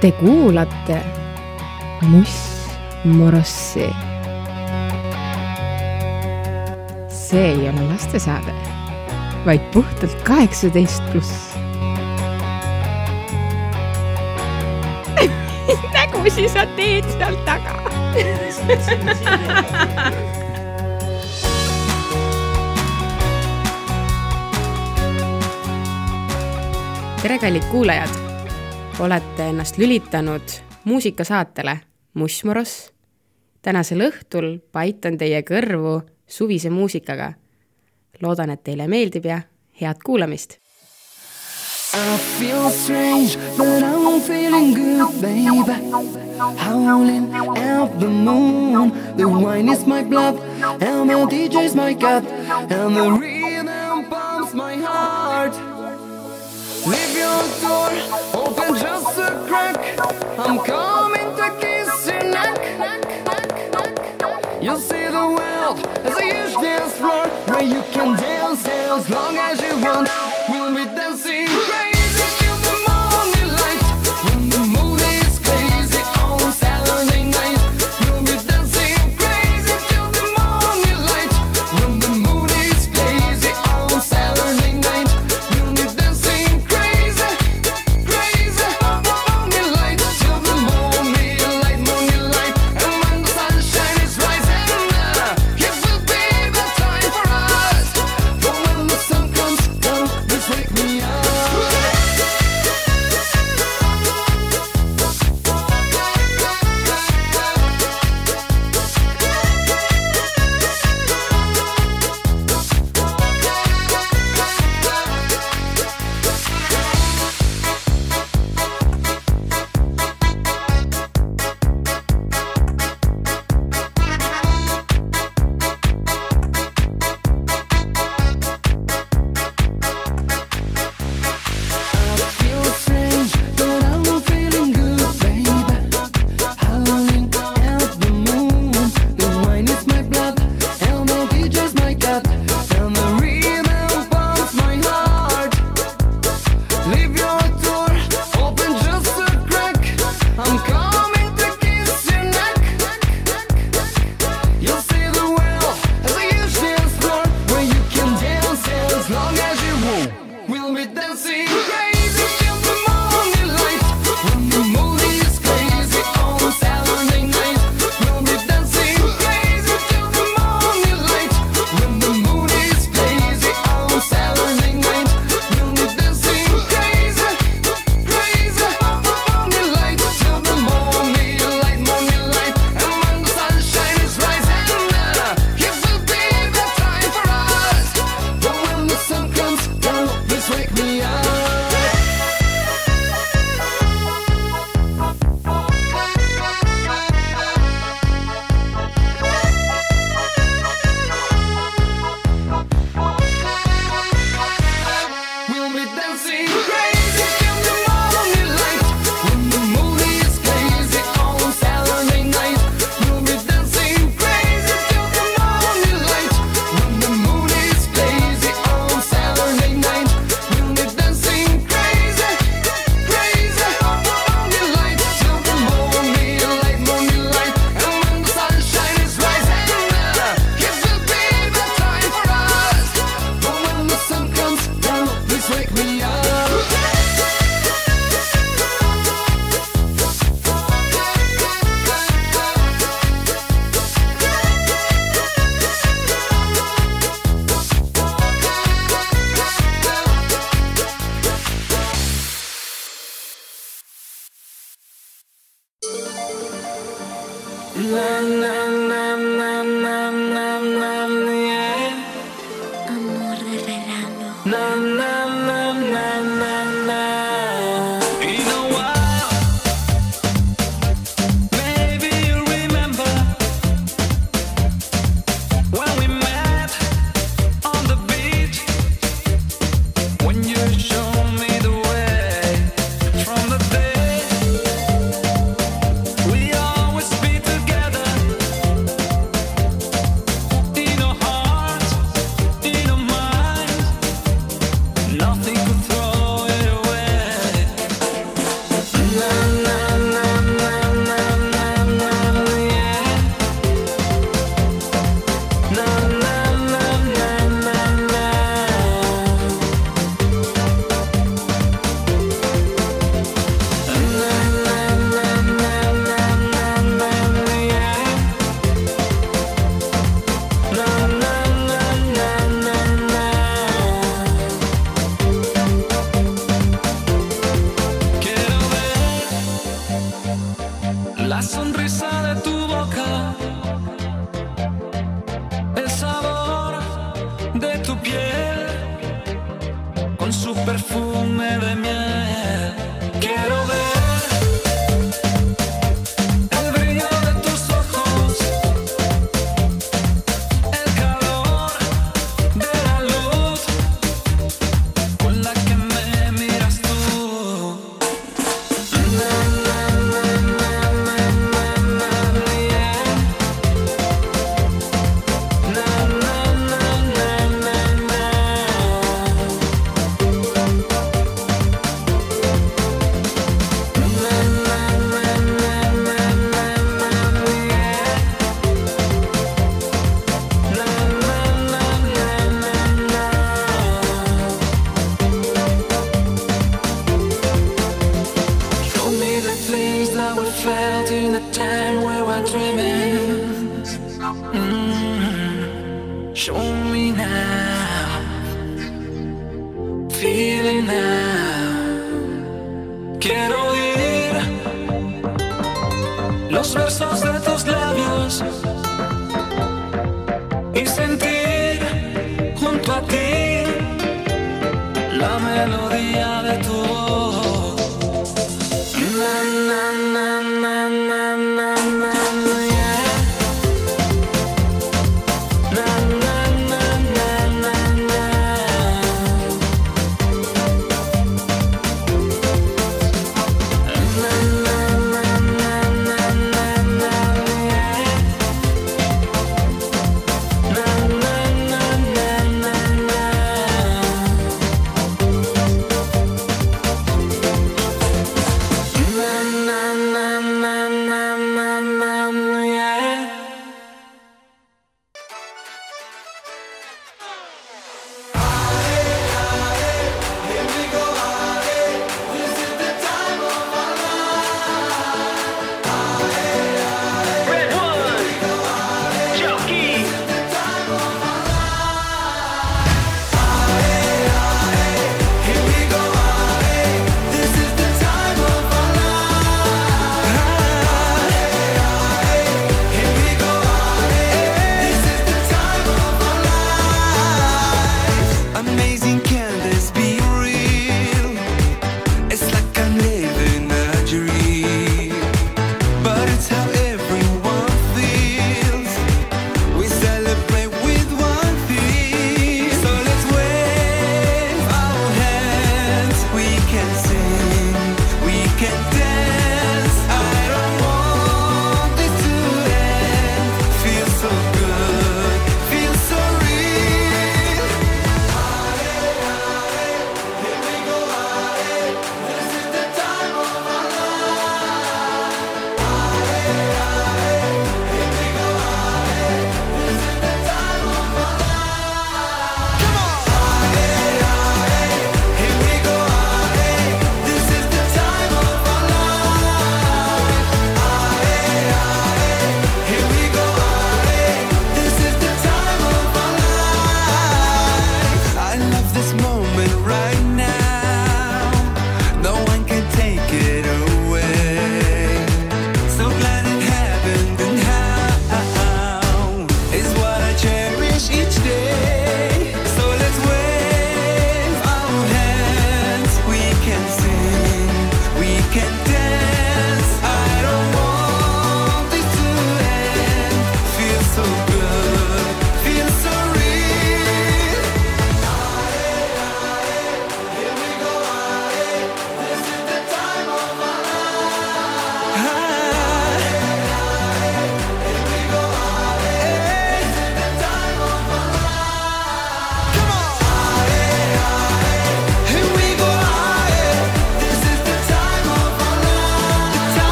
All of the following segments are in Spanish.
Te kuulate Muss Morossi. see ei ole lastesaade, vaid puhtalt kaheksateist pluss. Nägusid sa teed seal taga. Tere, kallid kuulajad! olete ennast lülitanud muusikasaatele Mussmoros. tänasel õhtul paitan teie kõrvu suvise muusikaga. loodan, et teile meeldib ja head kuulamist. I feel strange, but I'm feeling good, baby. Howling at the moon. The wine is my blood, and the DJ's my cup, and the Leave your door open just a crack. I'm coming to kiss your neck. You'll see the world as a huge dance floor Where you can dance as long as you want.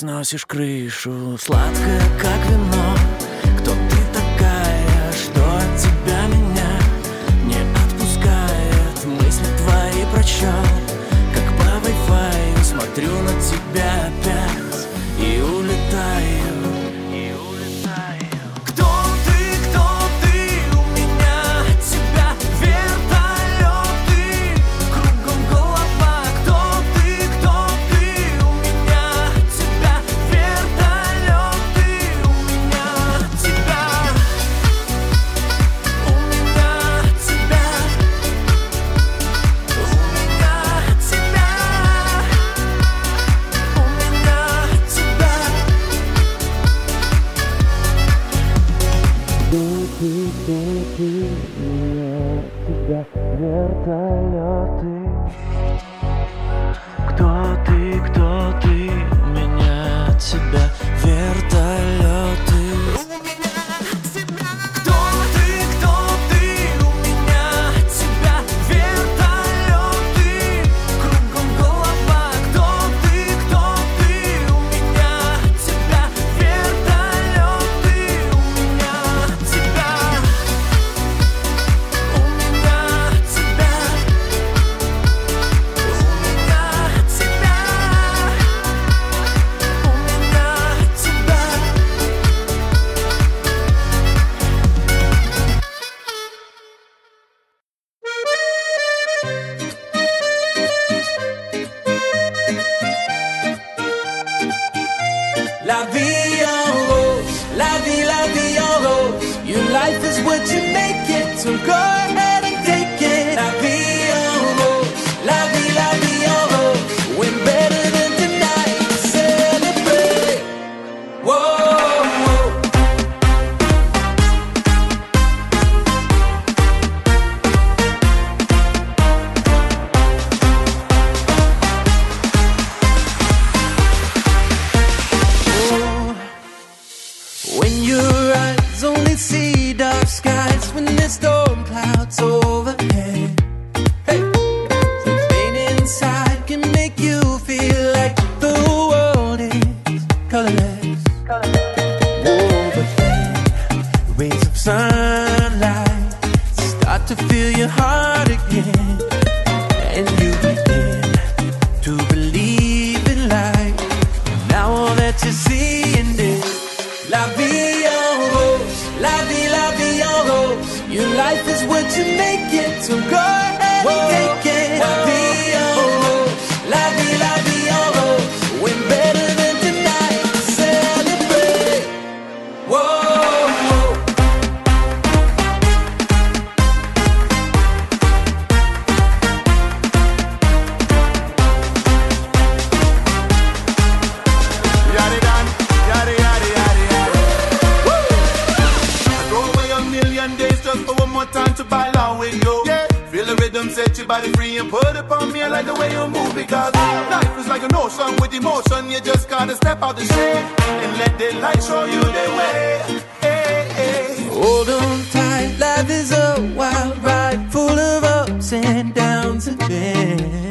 Сносишь крышу Сладкое, как вино disappear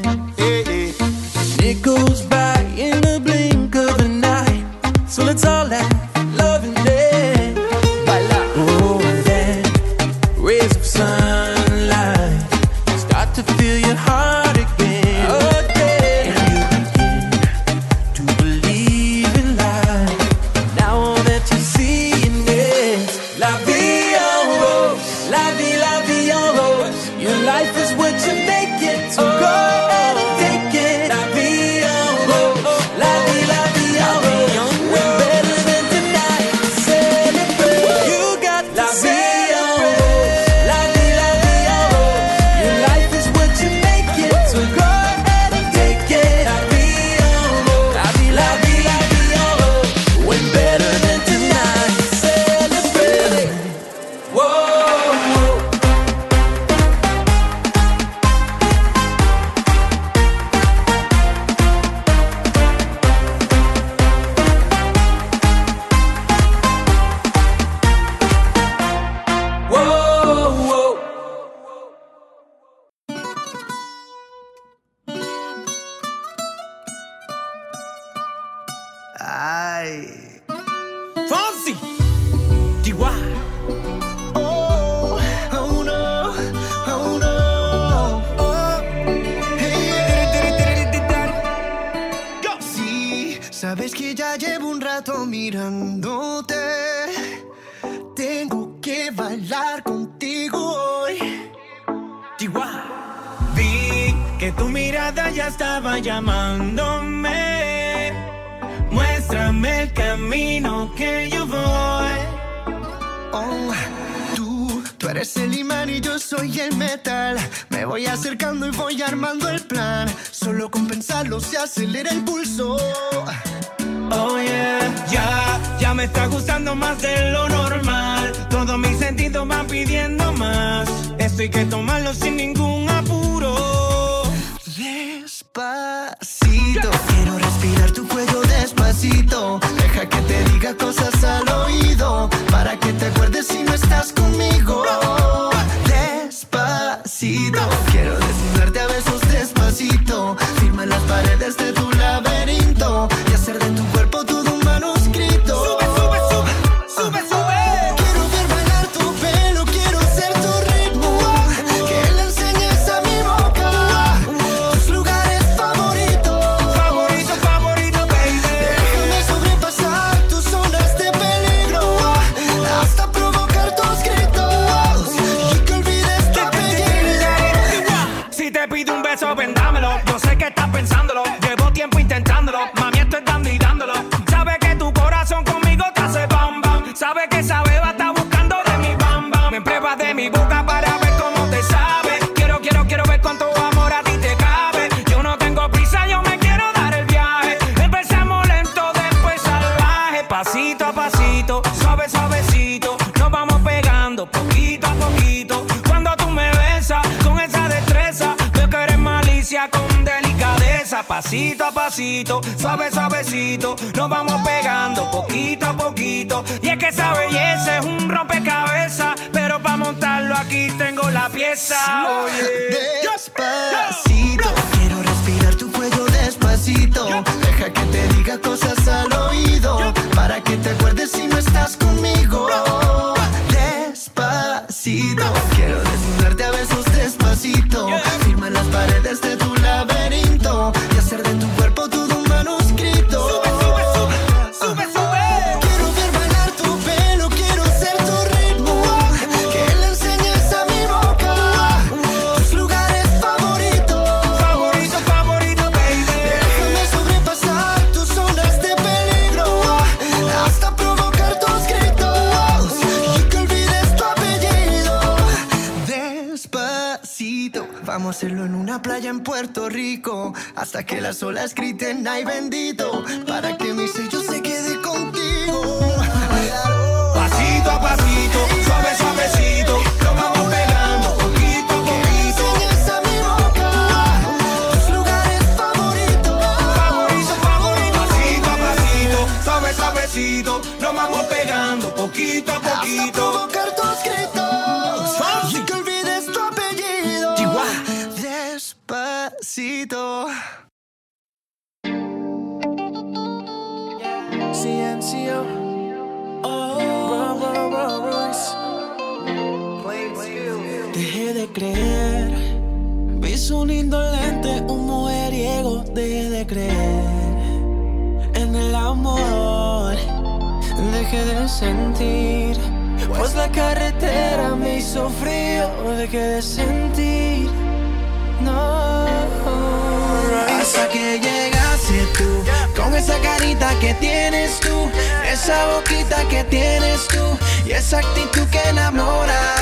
hasta que llegaste tú. Con esa carita que tienes tú Esa boquita que tienes tú Y esa actitud que enamora.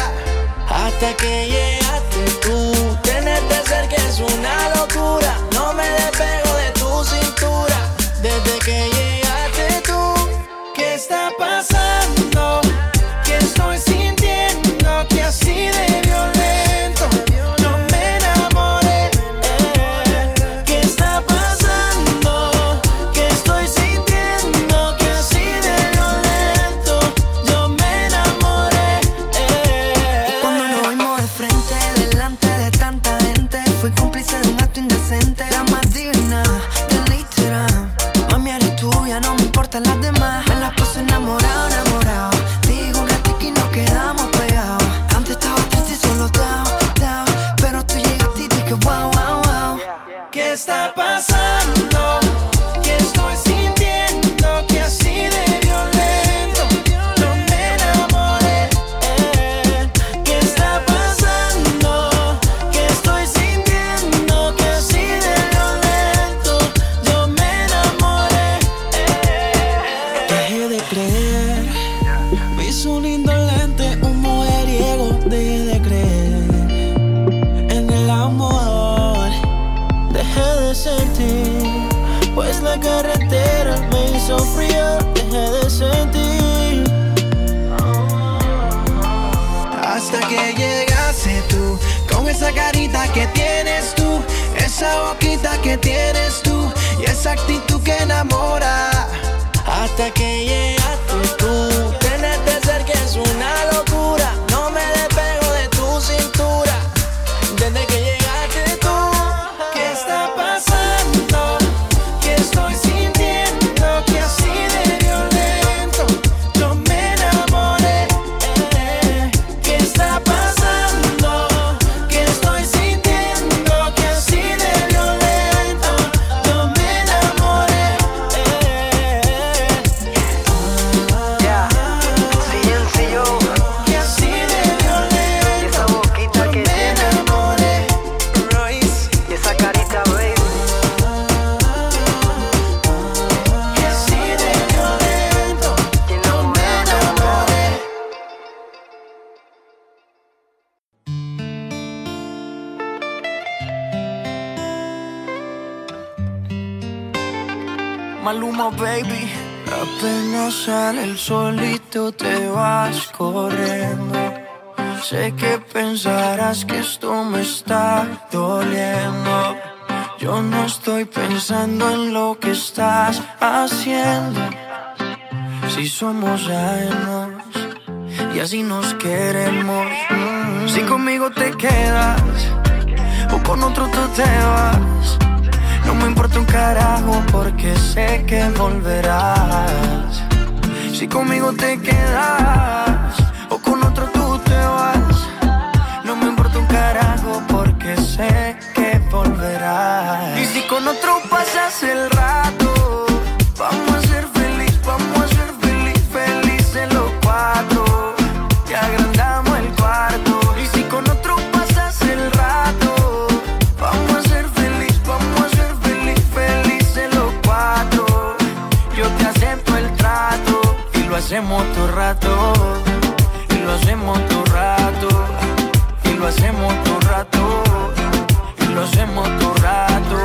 Hasta que llegaste tú Tenerte cerca es una locura. No me despego de tu cintura. Desde que llegaste tú ¿Qué está pasando? Y así nos queremos. Si conmigo te quedas o con otro tú te vas. No me importa un carajo porque sé que volverás. Si conmigo te quedas o con otro tú te vas. No me importa un carajo porque sé que volverás. Y si con otro pasas el hacemos todo rato. Y lo hacemos todo rato. Y lo hacemos todo rato.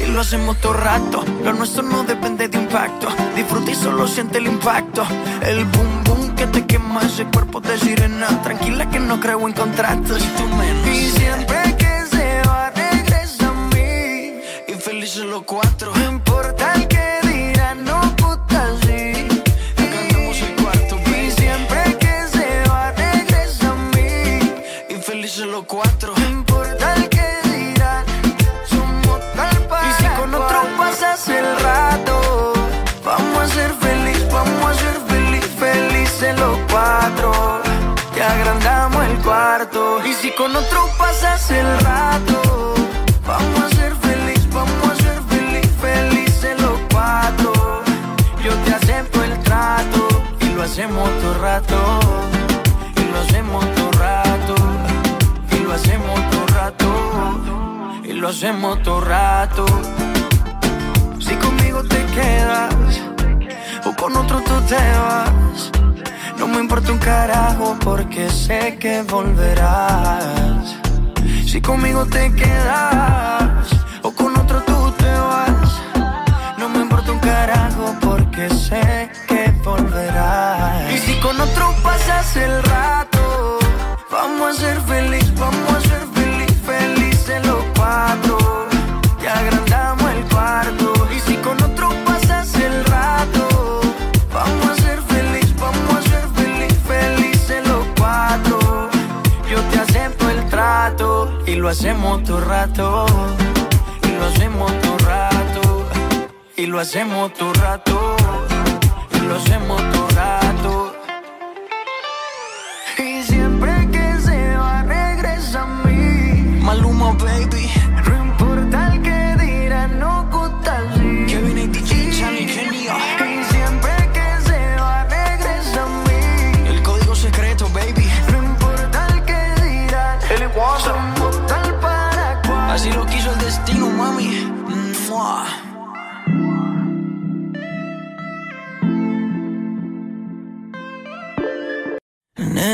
Y lo hacemos todo rato. Lo nuestro no depende de impacto. Disfruta y solo siente el impacto. El boom boom que te quema ese cuerpo de sirena. Tranquila que no creo en contratos. Y tú menos. Y siempre que se va, regresa a mí. Y felices los cuatro. No importa el que si con otro pasas el rato, vamos a ser feliz, vamos a ser feliz, felices los cuatro. Yo te acepto el trato y lo hacemos todo rato. Y lo hacemos todo rato. Y lo hacemos todo rato. Y lo hacemos todo rato. Si conmigo te quedas o con otro tú te vas. No me importa un carajo porque sé que volverás. Si conmigo te quedas o con otro tú te vas. No me importa un carajo porque sé que volverás. Y si con otro pasas el rato, vamos a ser hacemos todo rato. Y lo hacemos todo rato. Y lo hacemos todo rato. Y lo hacemos todo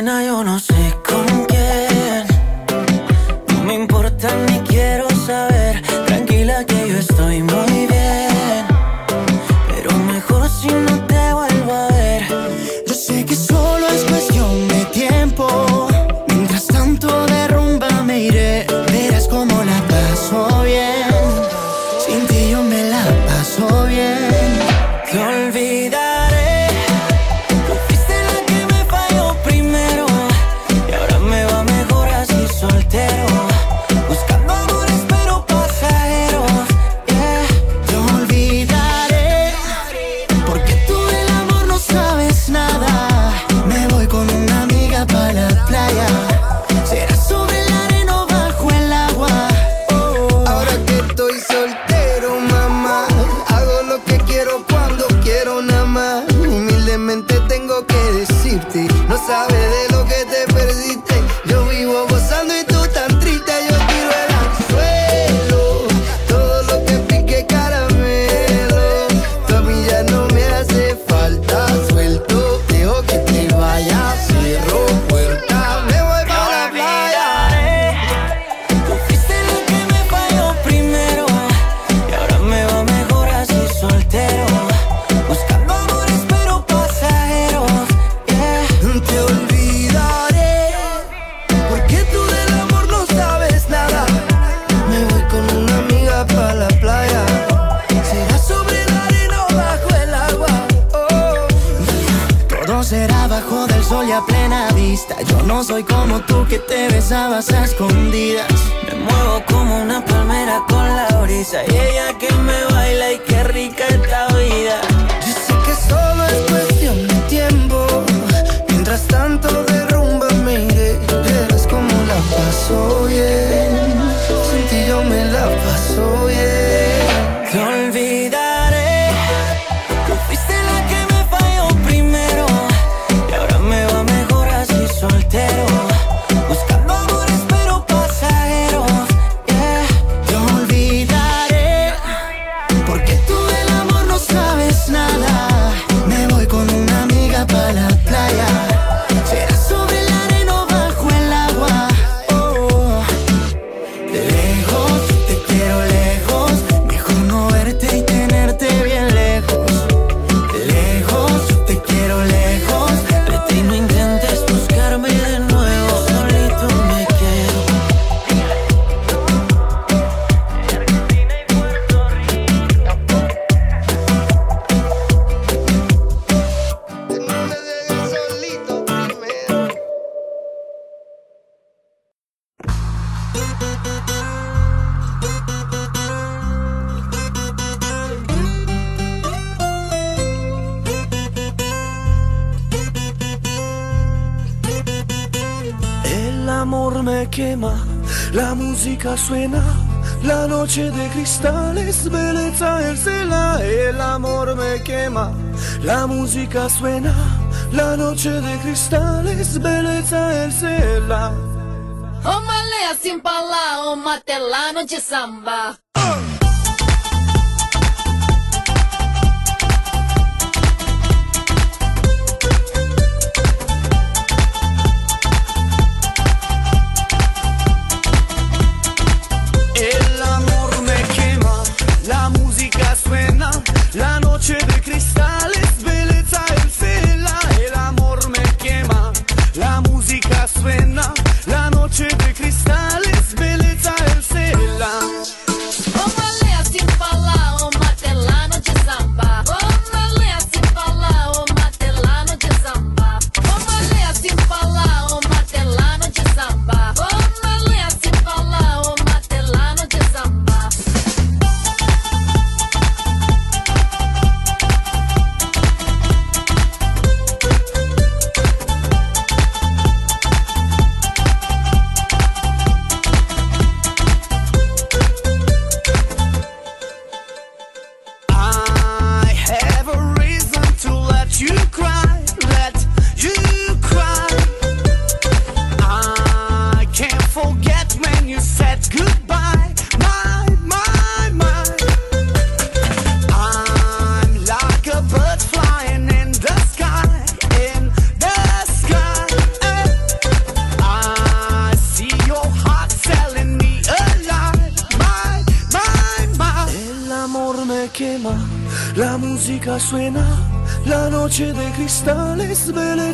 な世の中 Omalé assim pra lá, omatela no de samba.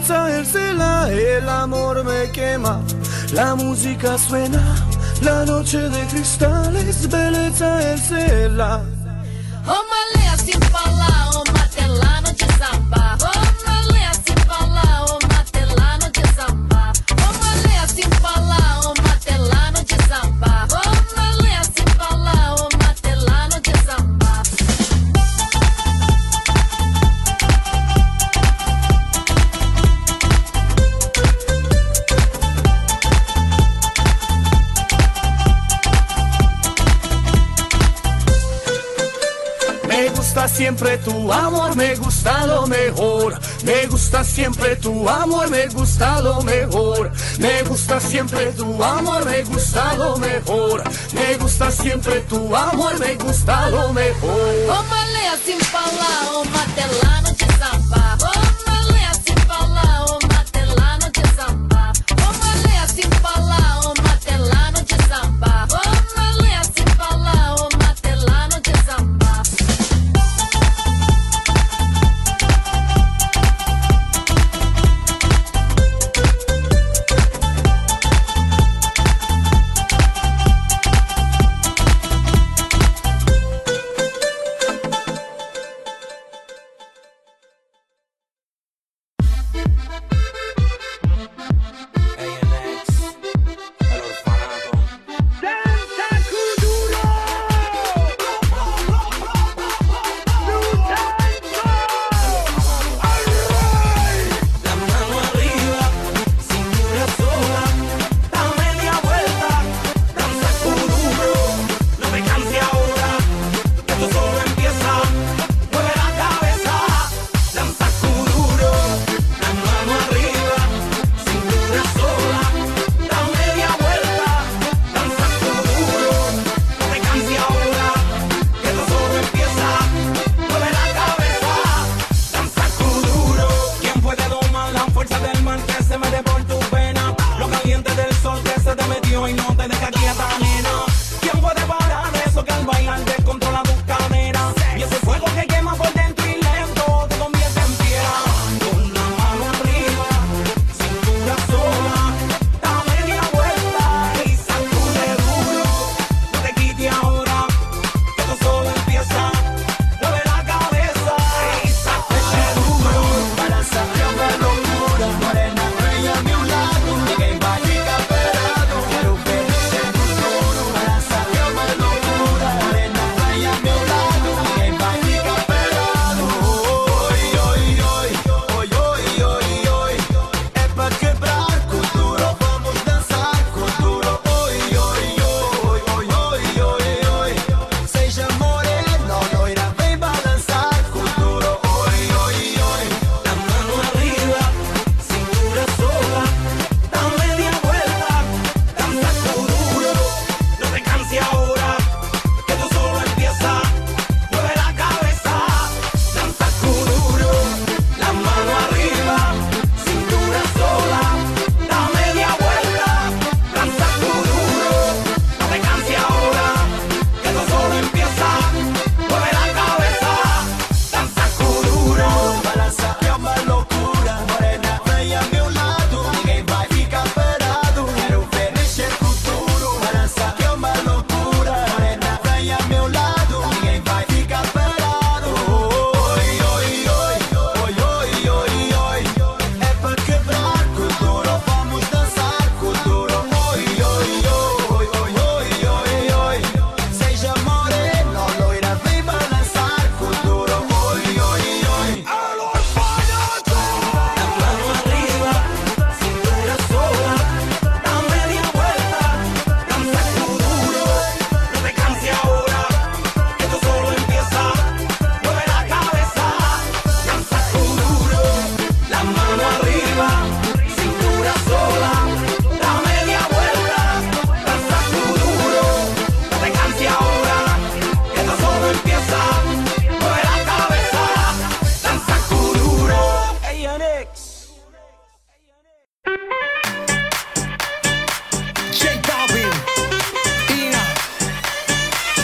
el cela, el amor me quema, la música suena, la noche de cristales, belleza el cela. tu amor, me gusta lo mejor. Me gusta siempre tu amor, me gusta lo mejor. Me gusta siempre tu amor, me gusta lo mejor. Me gusta siempre tu amor, me gusta lo mejor.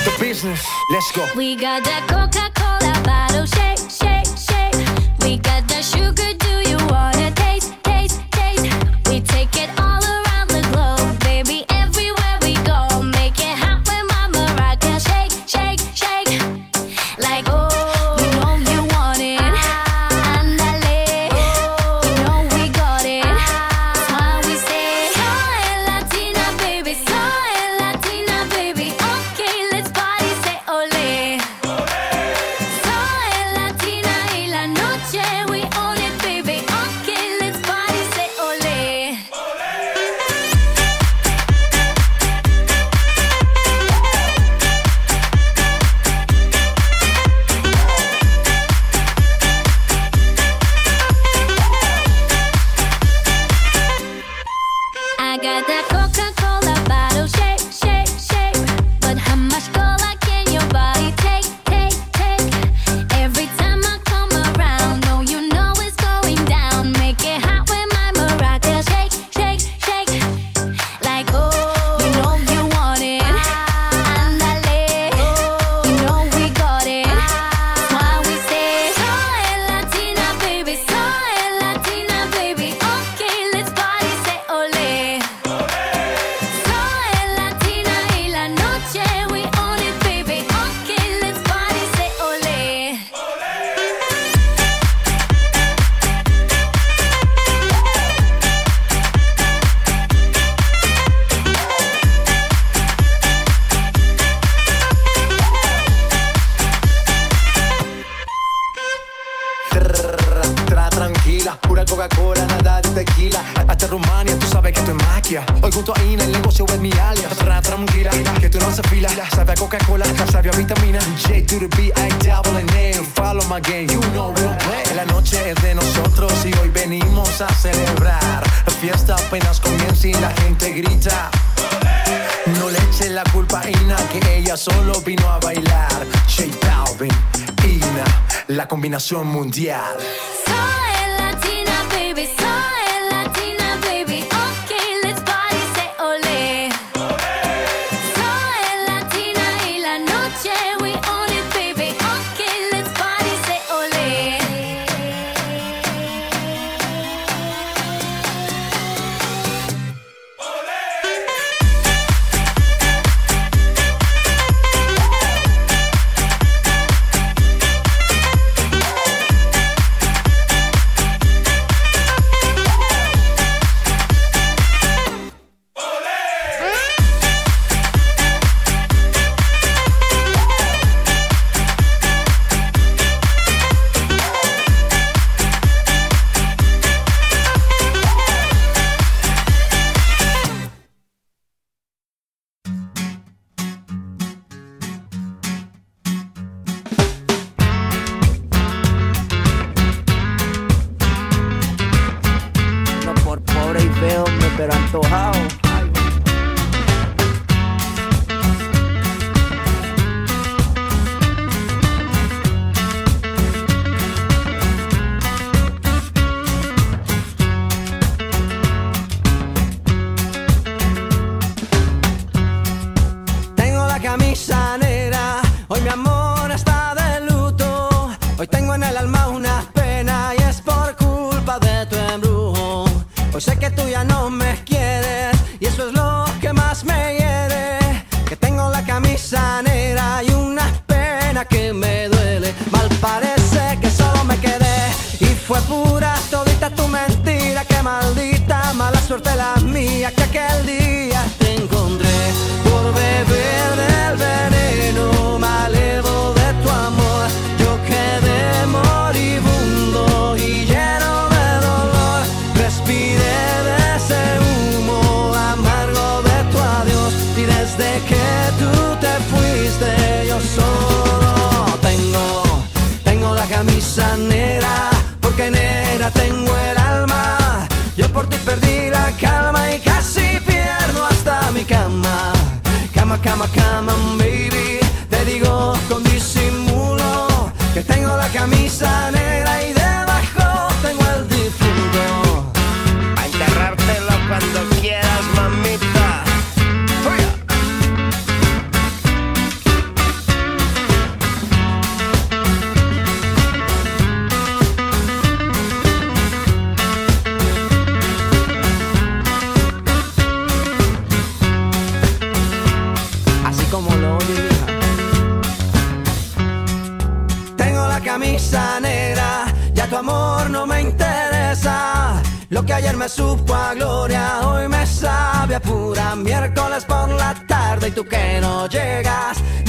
the business. Let's go. We got that Coca Cola bottle shake, shake, shake. We got that sugar. mundial.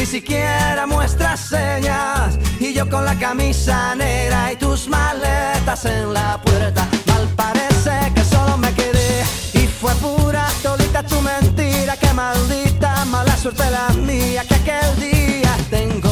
ni siquiera muestras señas. Y yo con la camisa negra y tus maletas en la puerta. Mal parece que solo me quedé. Y fue pura todita tu mentira. Que maldita mala suerte la mía. Que aquel día tengo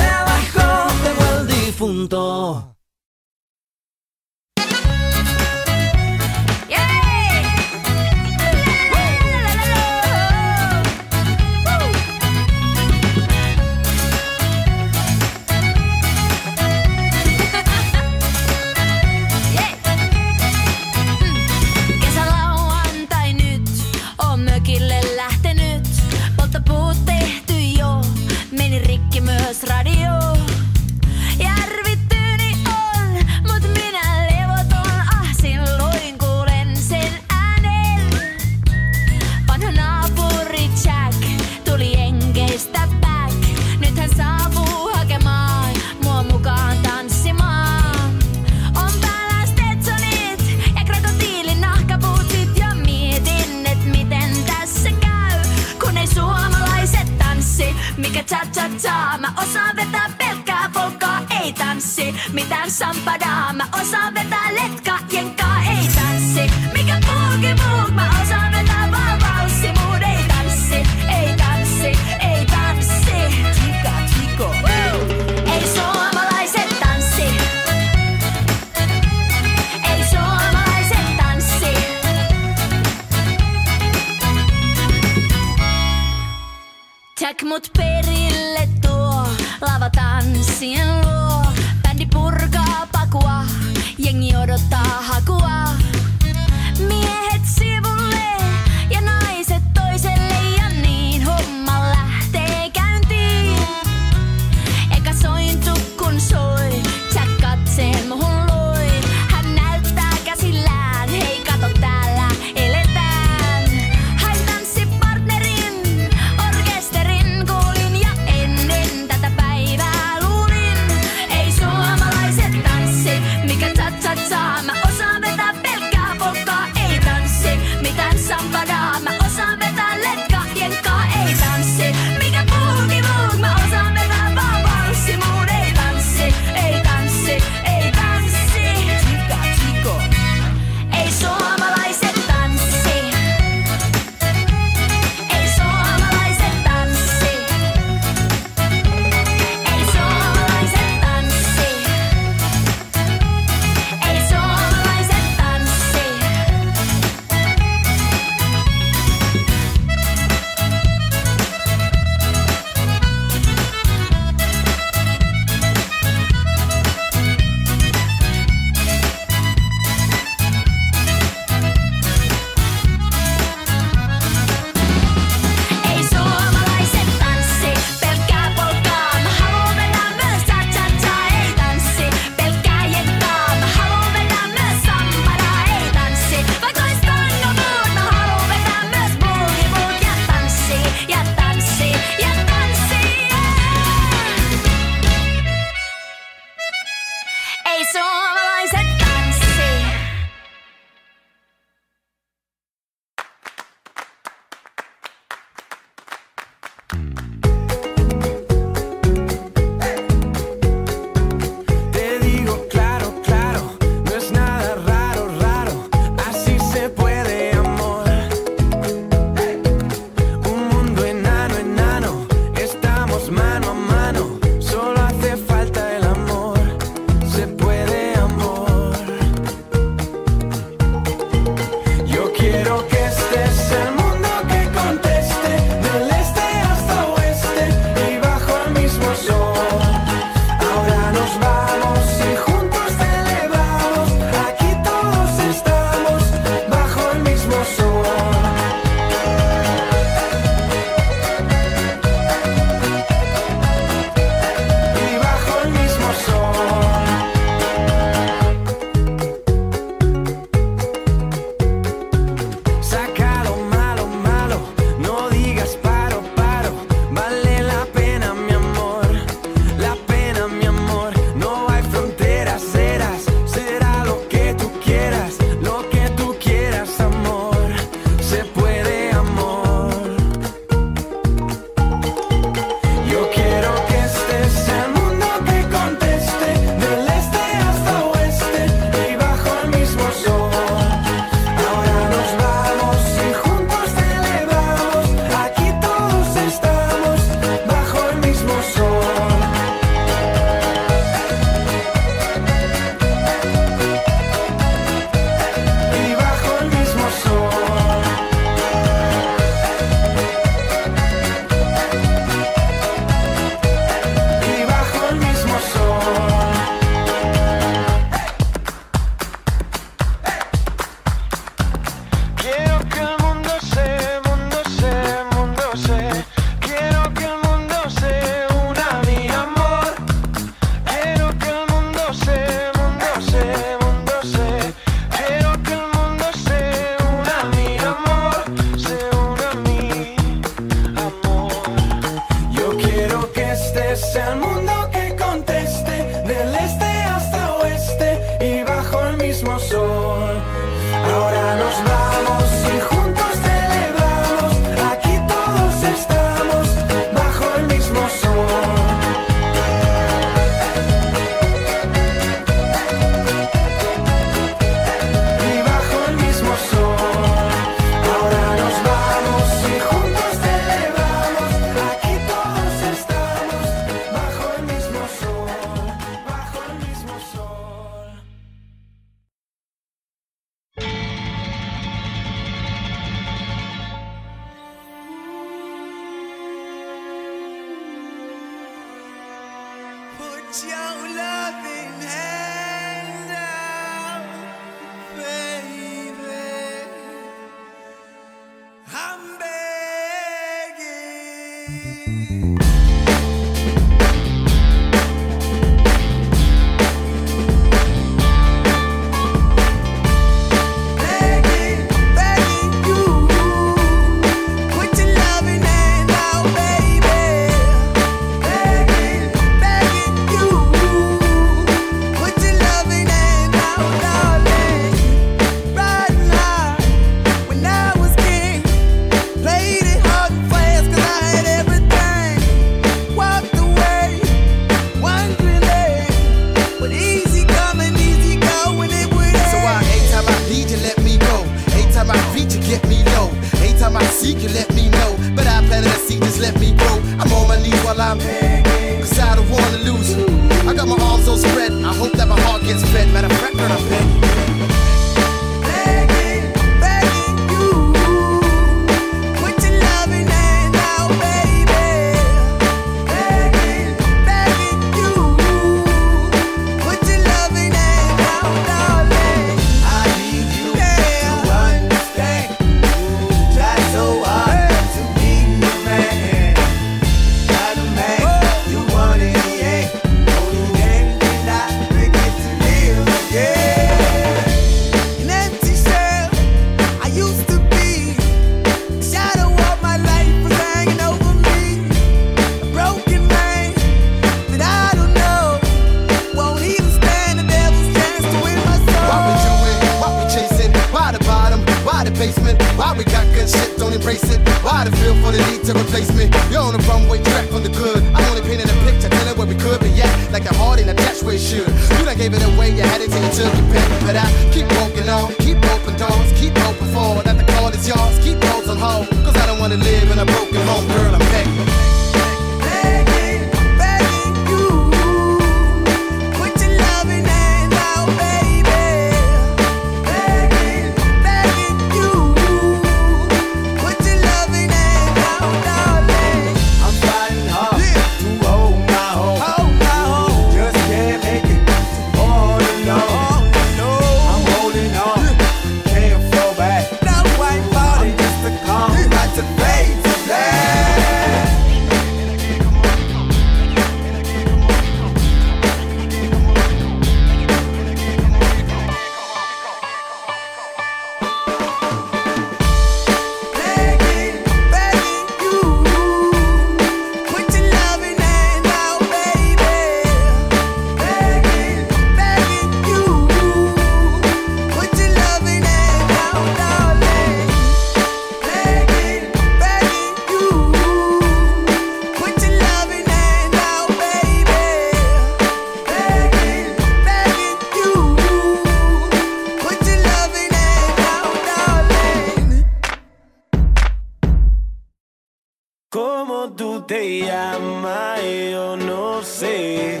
te llama, yo no sé.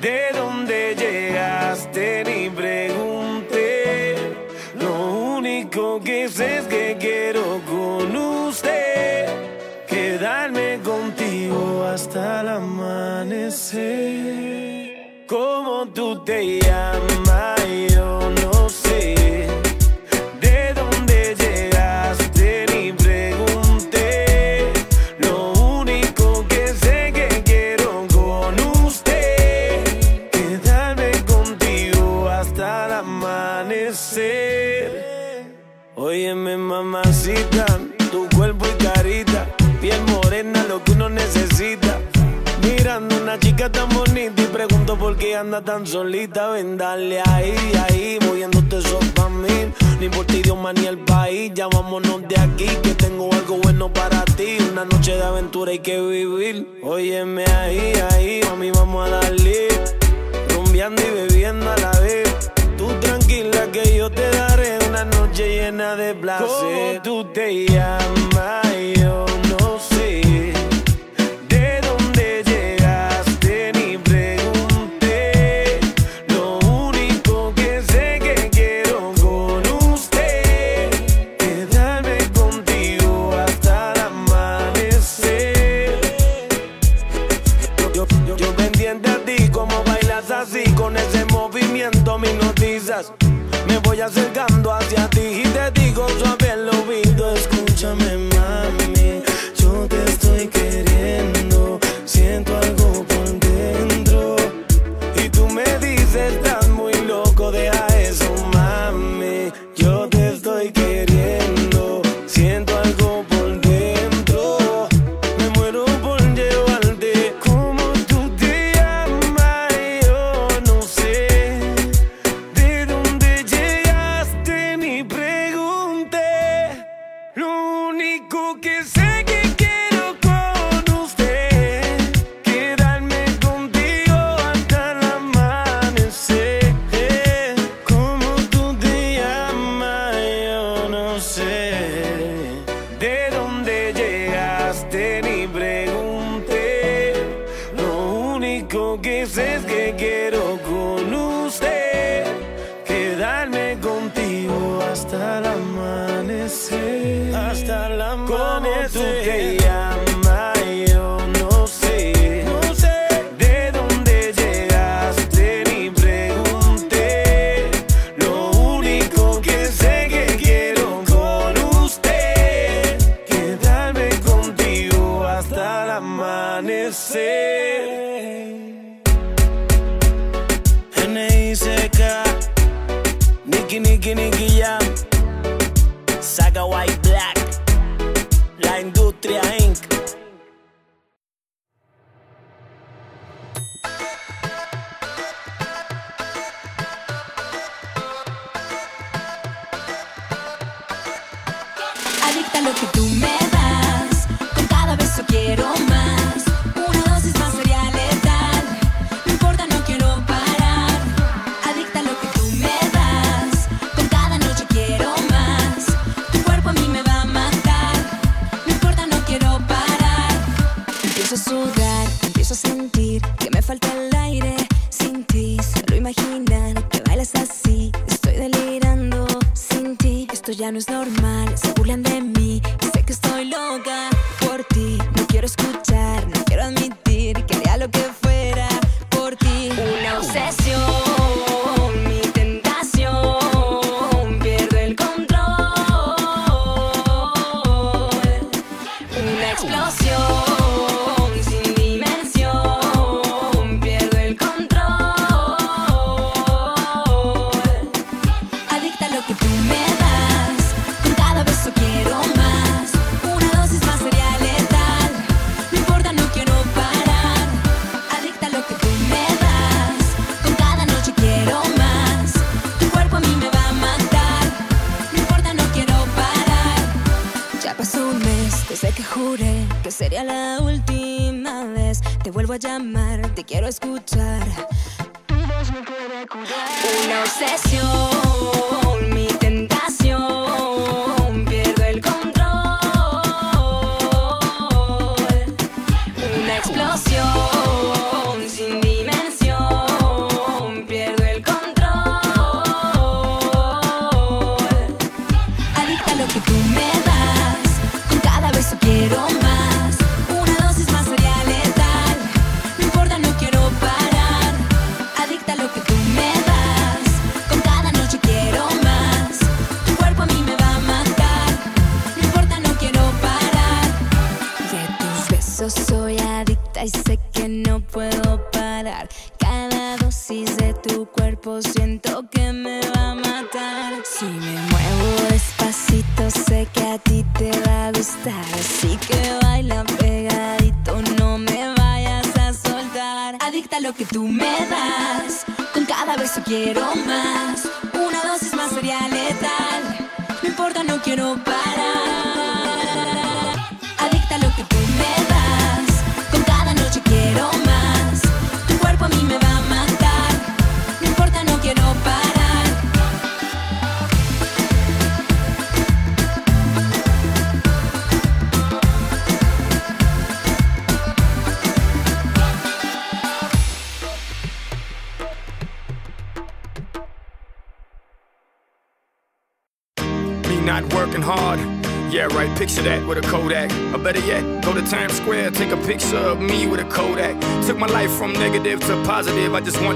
De dónde llegaste ni pregunté. Lo único que sé es que quiero con usted quedarme contigo hasta el amanecer. ¿Cómo tú te llamas? tan bonita y pregunto por qué anda tan solita. Ven, dale ahí, ahí, moviéndote eso pa' mí. No importa idioma ni el país, ya de aquí, que tengo algo bueno para ti. Una noche de aventura hay que vivir. Óyeme ahí, ahí, a mí vamos a darle. Rumbeando y bebiendo a la vez. Tú tranquila que yo te daré una noche llena de placer. ¿Cómo tú te llamas yo? ellas a ganan.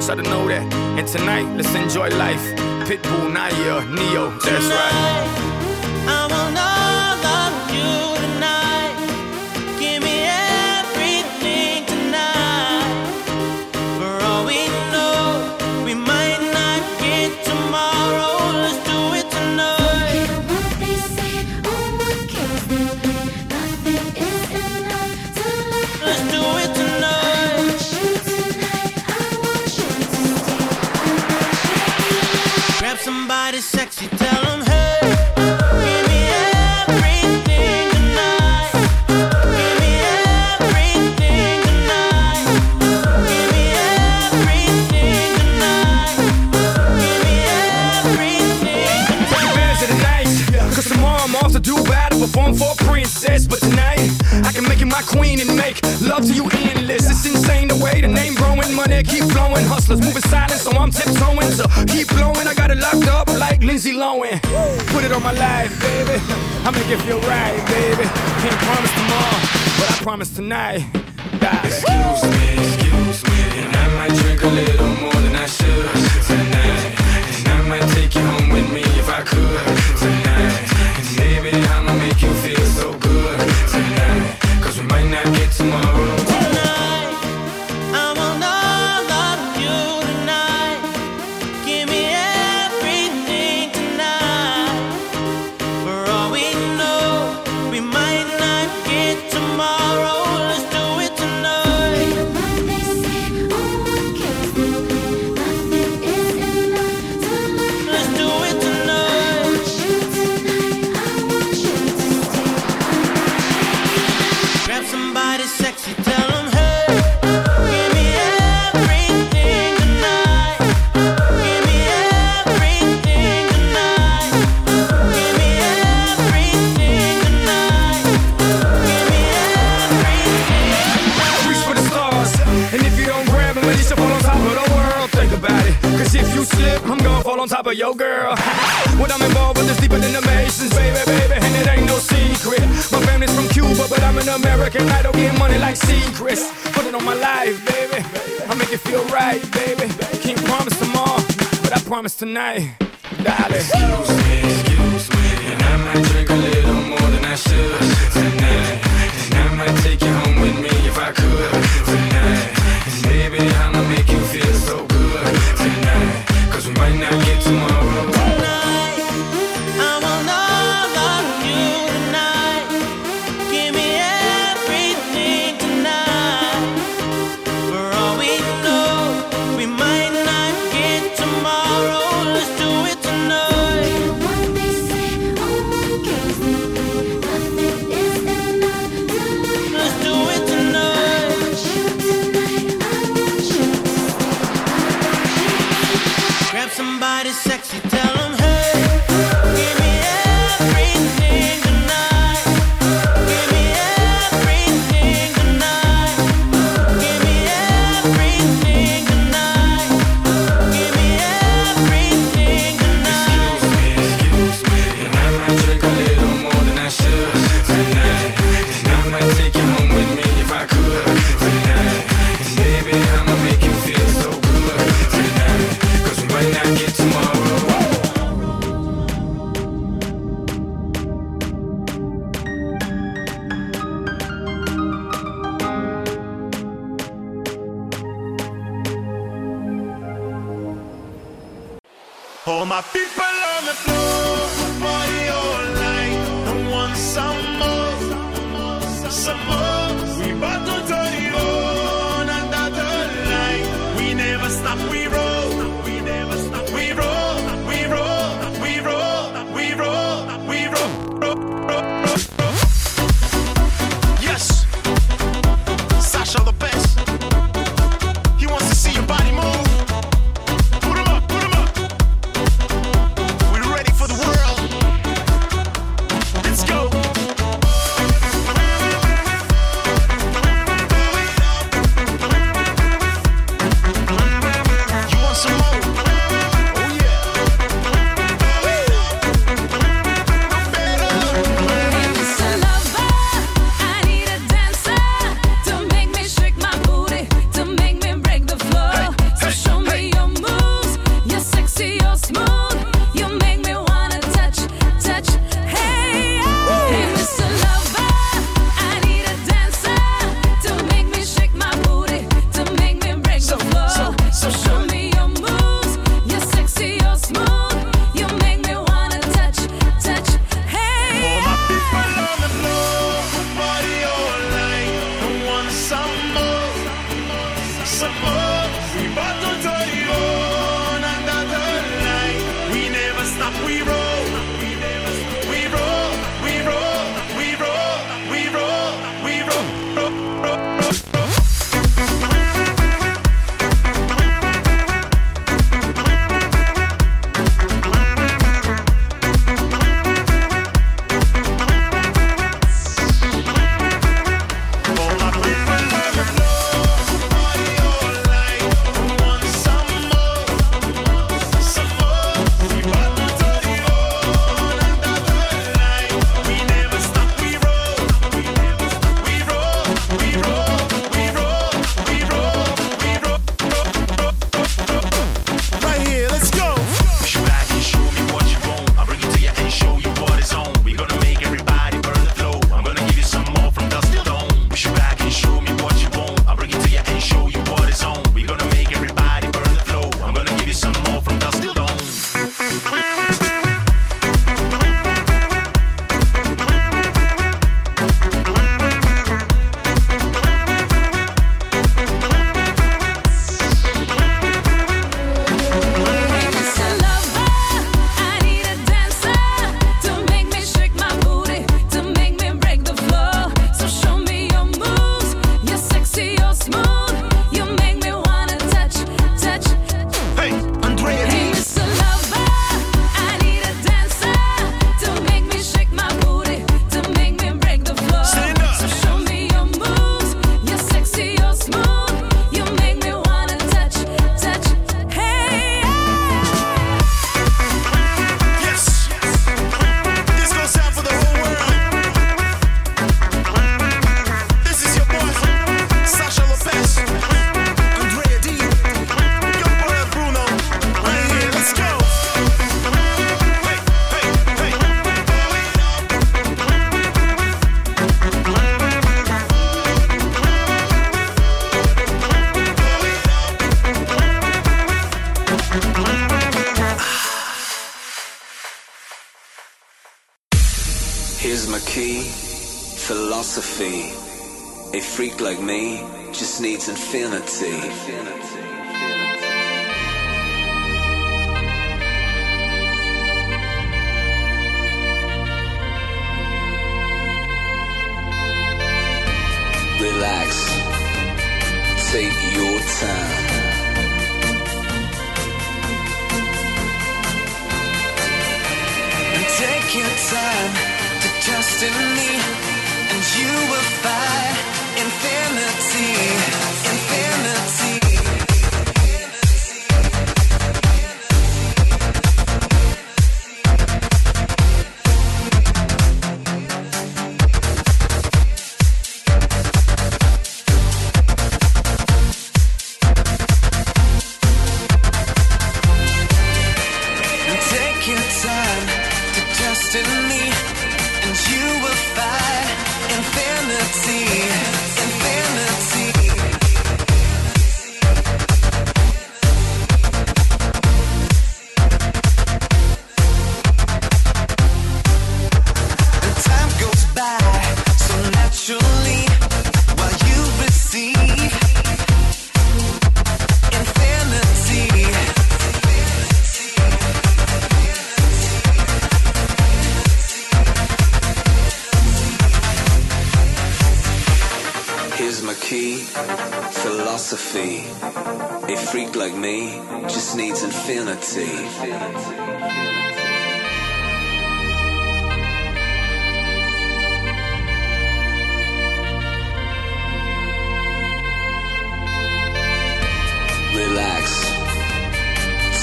I don't know stop we roll. like me just needs infinity. infinity.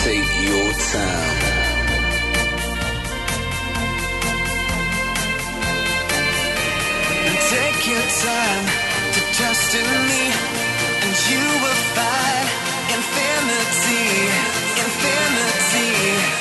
Take your time. Take your time to trust in me, and you will find infinity, infinity.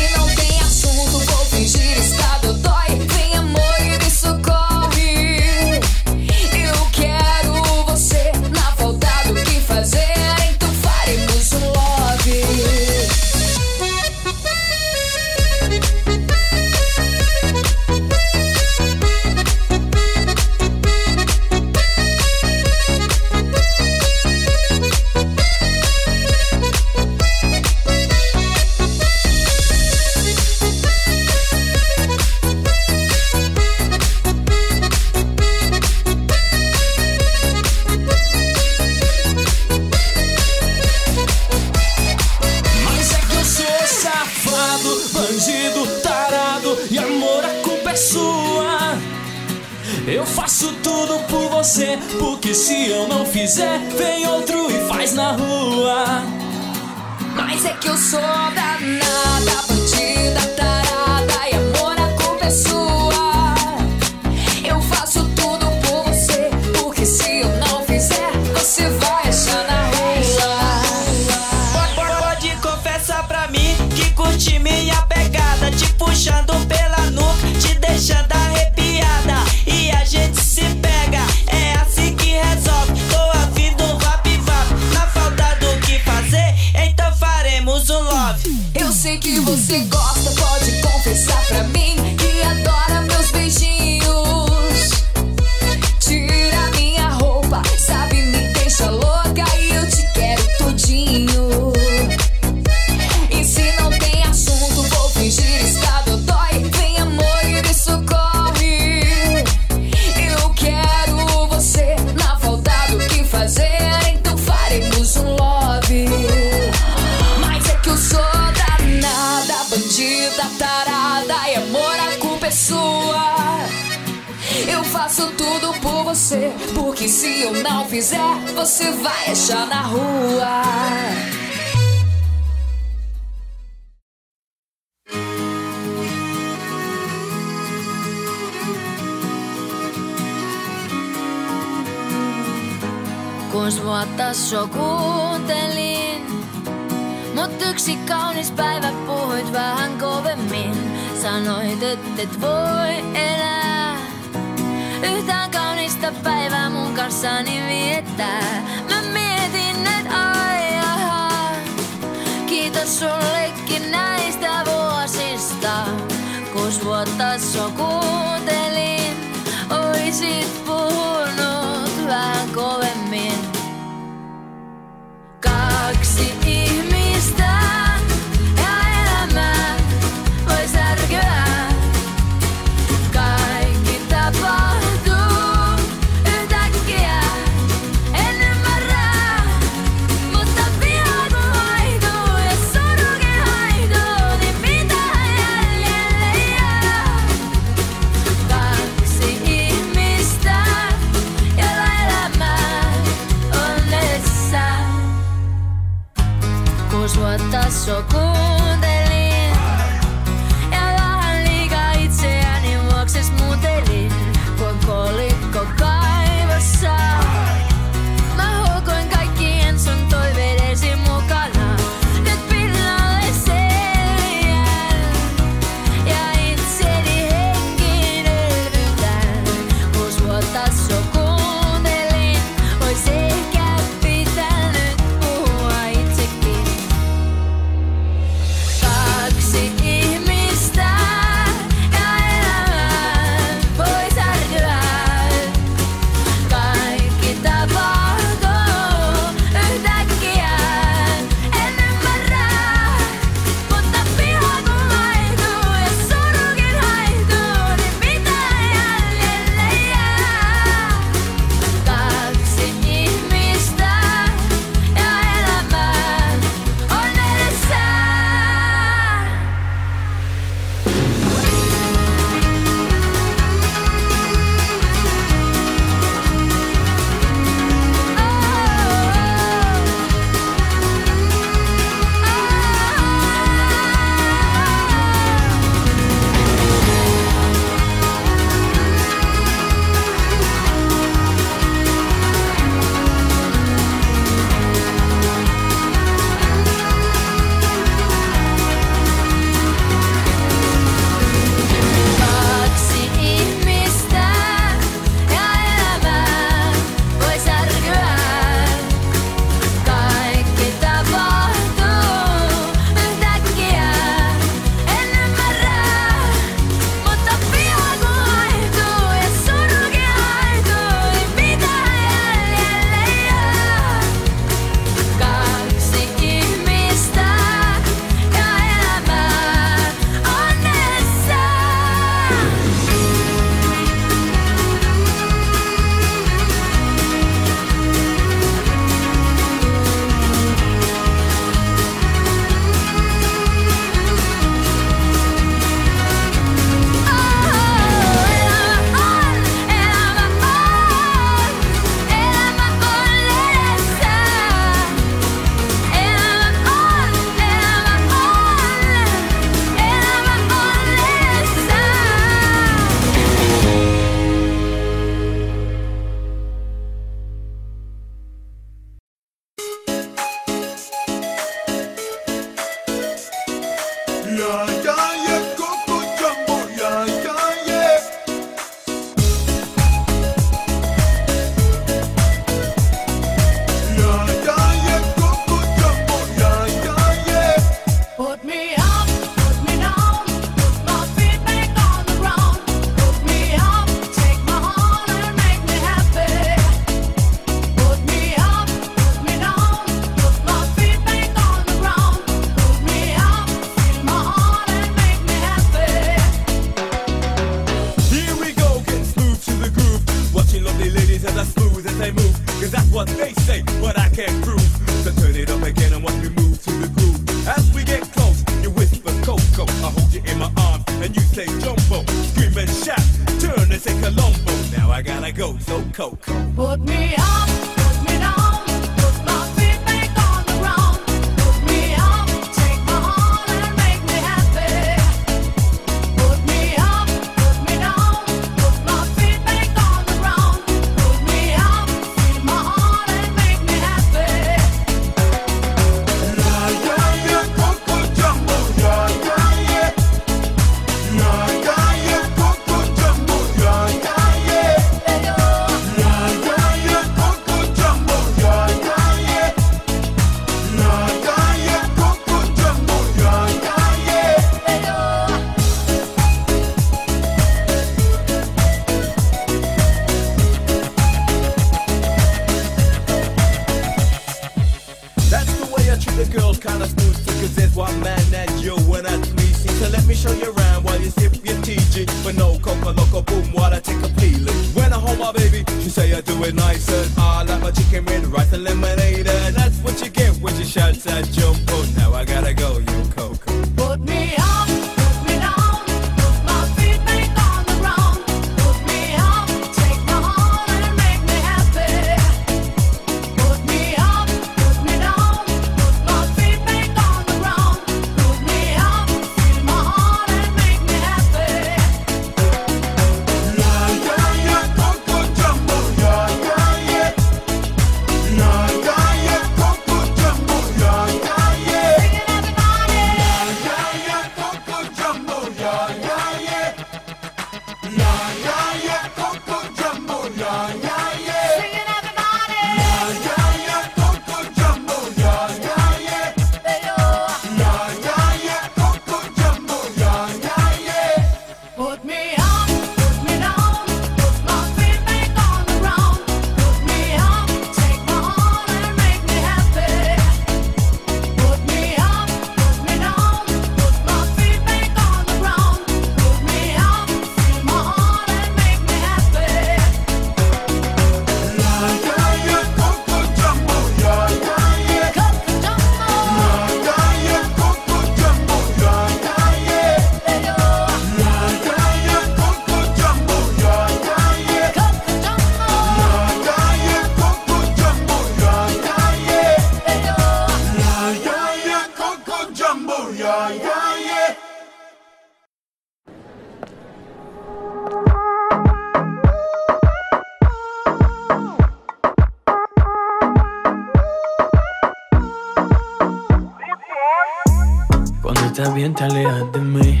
te alejas de mí.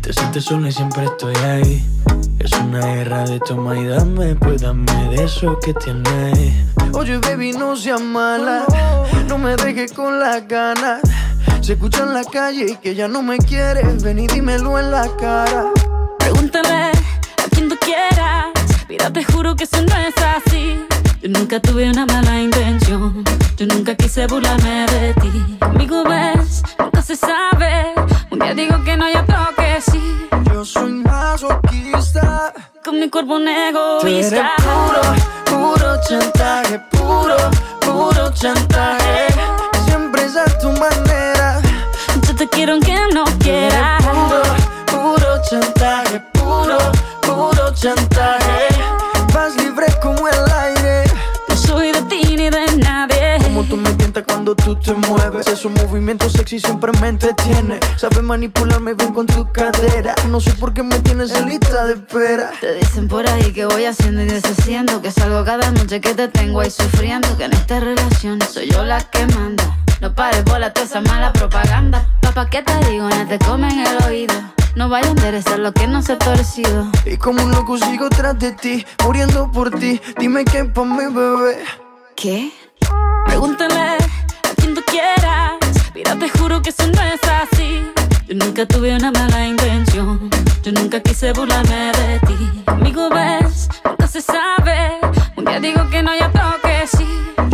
Te sientes sola y siempre estoy ahí. Es una guerra de toma y dame, pues dame de eso que tienes. Oye, baby, no seas mala. No me dejes con las ganas. Se escucha en la calle y que ya no me quieres. Ven y dímelo en la cara. Pregúntame a quien tú quieras. Mira, te juro que eso no es así. Yo nunca tuve una mala intención. Yo nunca quise burlarme pone egoísta. Tú eres puro, puro chantaje, puro, puro chantaje. Siempre es a tu manera. Yo te quiero aunque no quiera. Puro, puro chantaje, puro, puro chantaje. Vas libre como el aire. No soy de ti ni de nadie. Como tú me tientas cuando tú te mueves. Esos movimientos sexy siempre me entretiene Sabes manipularme bien con tu cadera. No sé por qué me tienes en lista de espera. Te dicen por ahí que voy haciendo y deshaciendo. Que salgo cada noche que te tengo ahí sufriendo. Que en esta relación soy yo la que manda. No pares bola toda esa mala propaganda. Papá, ¿qué te digo? No te comen el oído. No vaya a enderezar lo que no se ha torcido. Y como un loco sigo tras de ti, muriendo por ti. Dime qué pa' mi bebé. ¿Qué? Pregúntale a quien tú quieras. Mira, te juro que eso no es Nunca tuve una mala intención. Yo nunca quise burlarme de ti. Amigo, ves, nunca se sabe. Un día digo que no, ya otro que sí.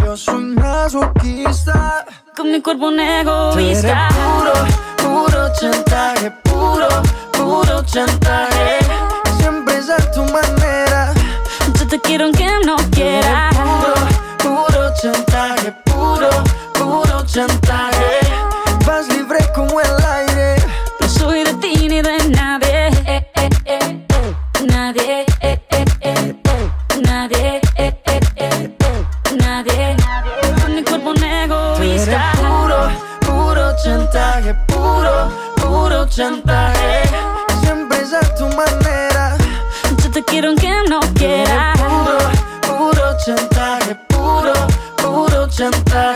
Yo soy masoquista. Con mi cuerpo un egoísta. Puro, puro chantaje. Puro, puro chantaje. Siempre es a tu manera. Yo te quiero aunque no quieras. Puro, puro chantaje. Puro, puro chantaje. chantaje. Siempre es a tu manera. Yo te quiero aunque no quiera. Puro, puro chantaje, puro, puro chantaje.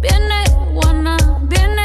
Viene buena, viene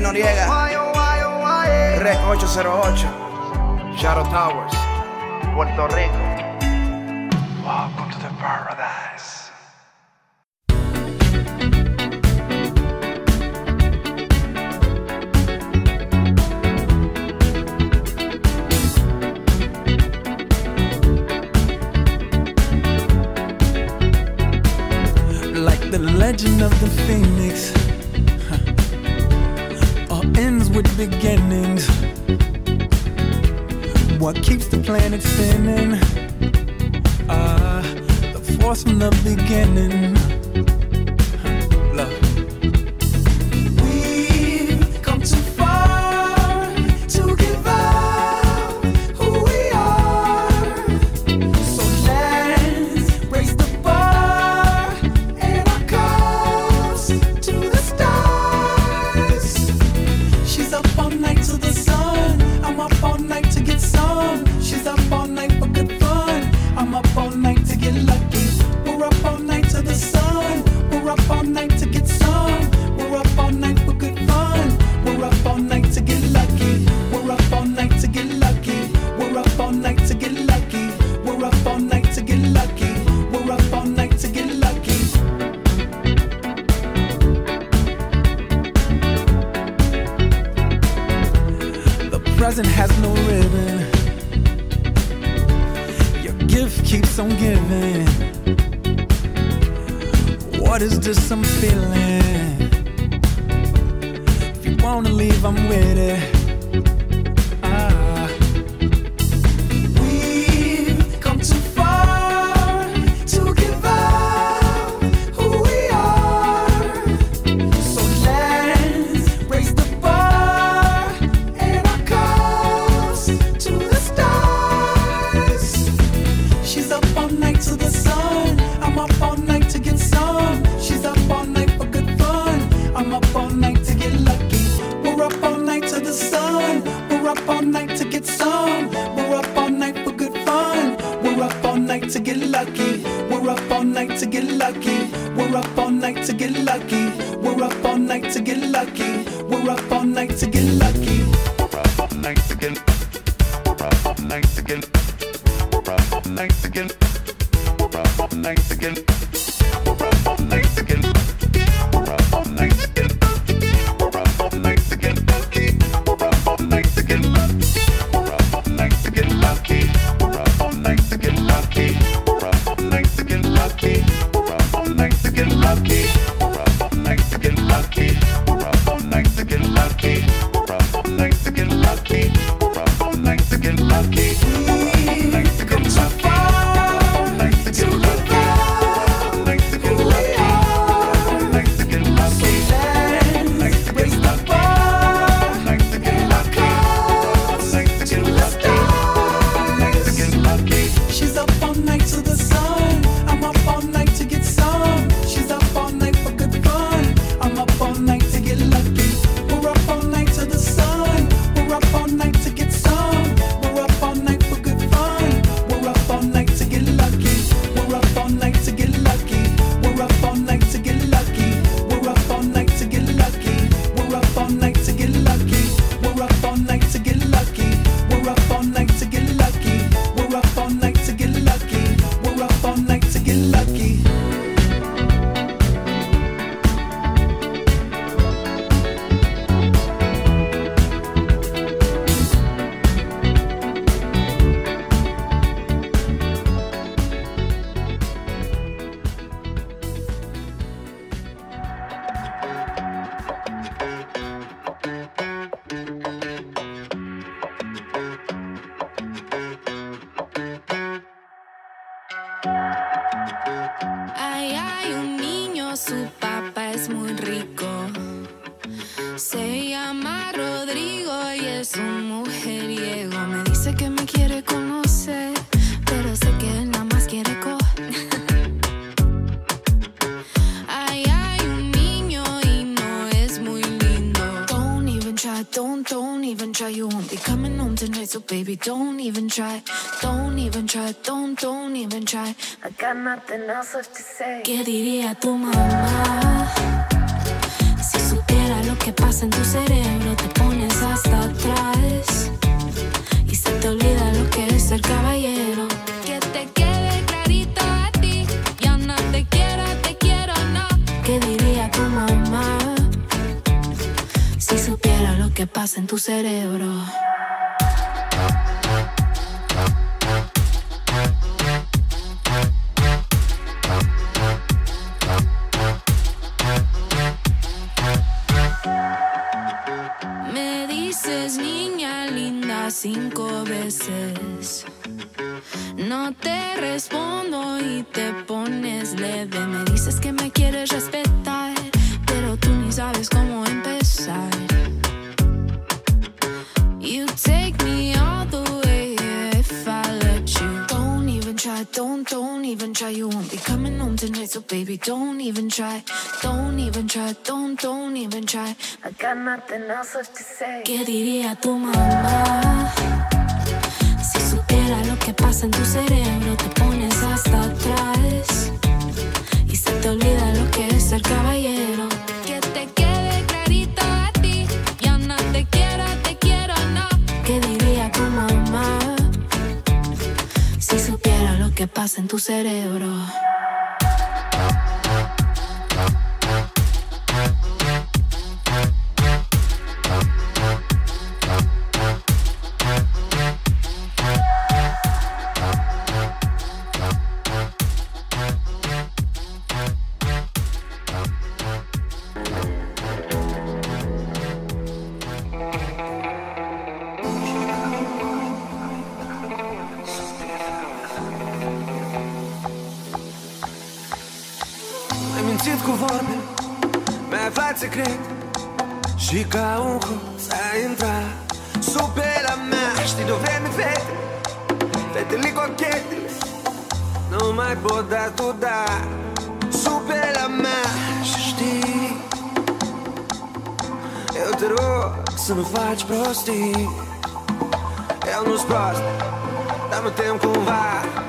Noriega, Rec 808, Shadow Towers, Puerto Rico. so baby, don't even try. Don't even try, don't, don't even try. I got nothing else left to say. ¿Qué diría tu mamá? Si supiera lo que pasa en tu cerebro, te pones hasta atrás. Y se te olvida lo que es el caballero. Que te quede clarito a ti. Ya no te quiero, te quiero, no. ¿Qué diría tu mamá? Si supiera lo que pasa en tu cerebro. even try. Don't even try. Don't, don't even try. I got nothing else left to say. ¿Qué diría tu mamá? Si supiera lo que pasa en tu cerebro, te pones hasta atrás. Y se te olvida lo que es ser caballero. Que te quede clarito a ti. Ya no te quiero, te quiero, no. ¿Qué diría tu mamá? Si supiera lo que pasa en tu cerebro. cidade prostis. Nos prostis, dá meu tempo com vá.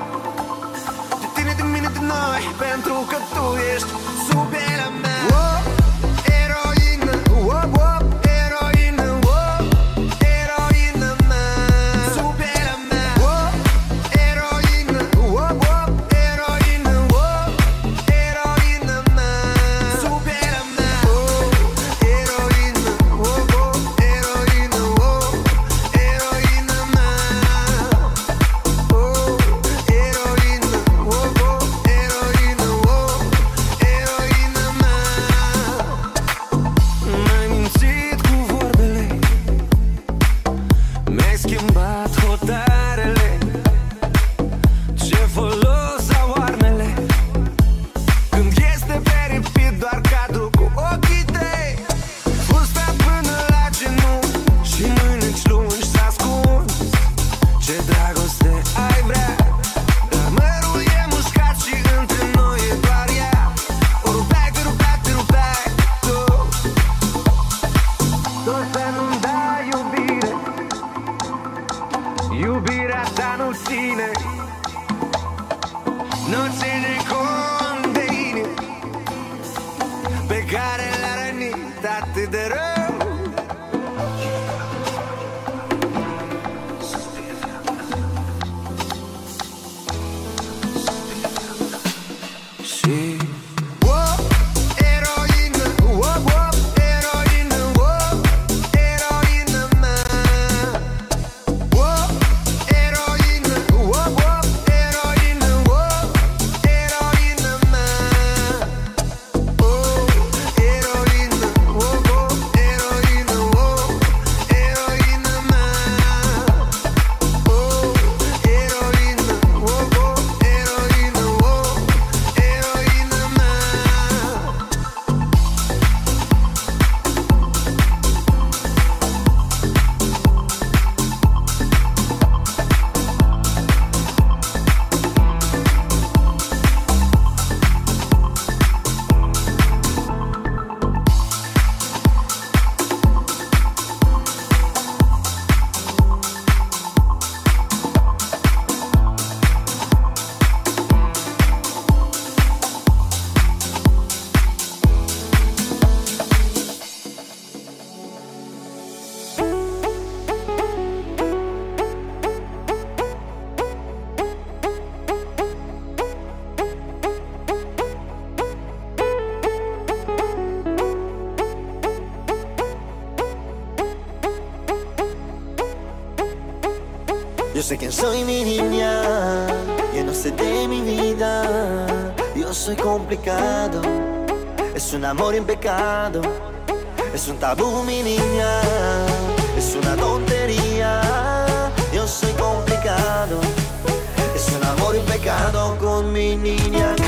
soy complicado, es un amor impecado, es un tabú mi niña, es una tontería. Yo soy complicado, es un amor impecado con mi niña.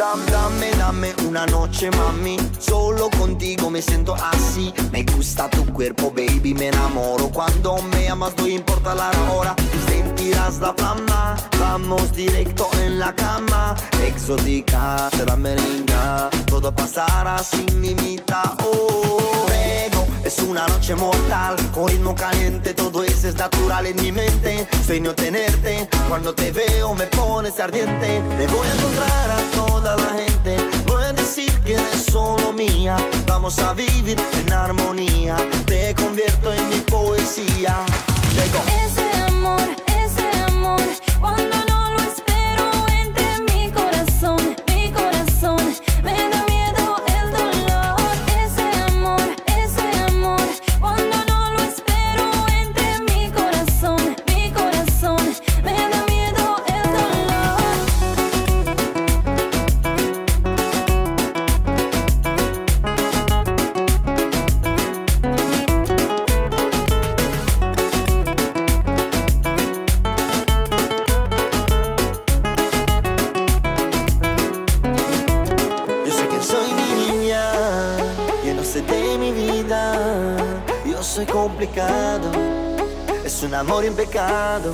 Dam, dame, dame una noche, mami. Solo contigo me siento así. Me gusta tu cuerpo, baby, me enamoro. Cuando me amas, no importa la hora. Sentirás la flama. Vamos directo en la cama. Exótica, será merenga. Todo pasará sin limita. Oh, es una noche mortal. Con ritmo caliente, todo eso es natural en mi mente. Sueño tenerte. Cuando te veo, me pones ardiente. Te voy a encontrar a todos toda la gente. No es decir que eres solo mía, vamos a vivir en armonía. Te convierto en mi poesía. Ese amor, ese amor, cuando em pecado.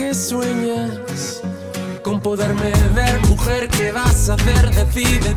que sueñas con poderme ver, mujer, ¿qué vas a hacer? Decide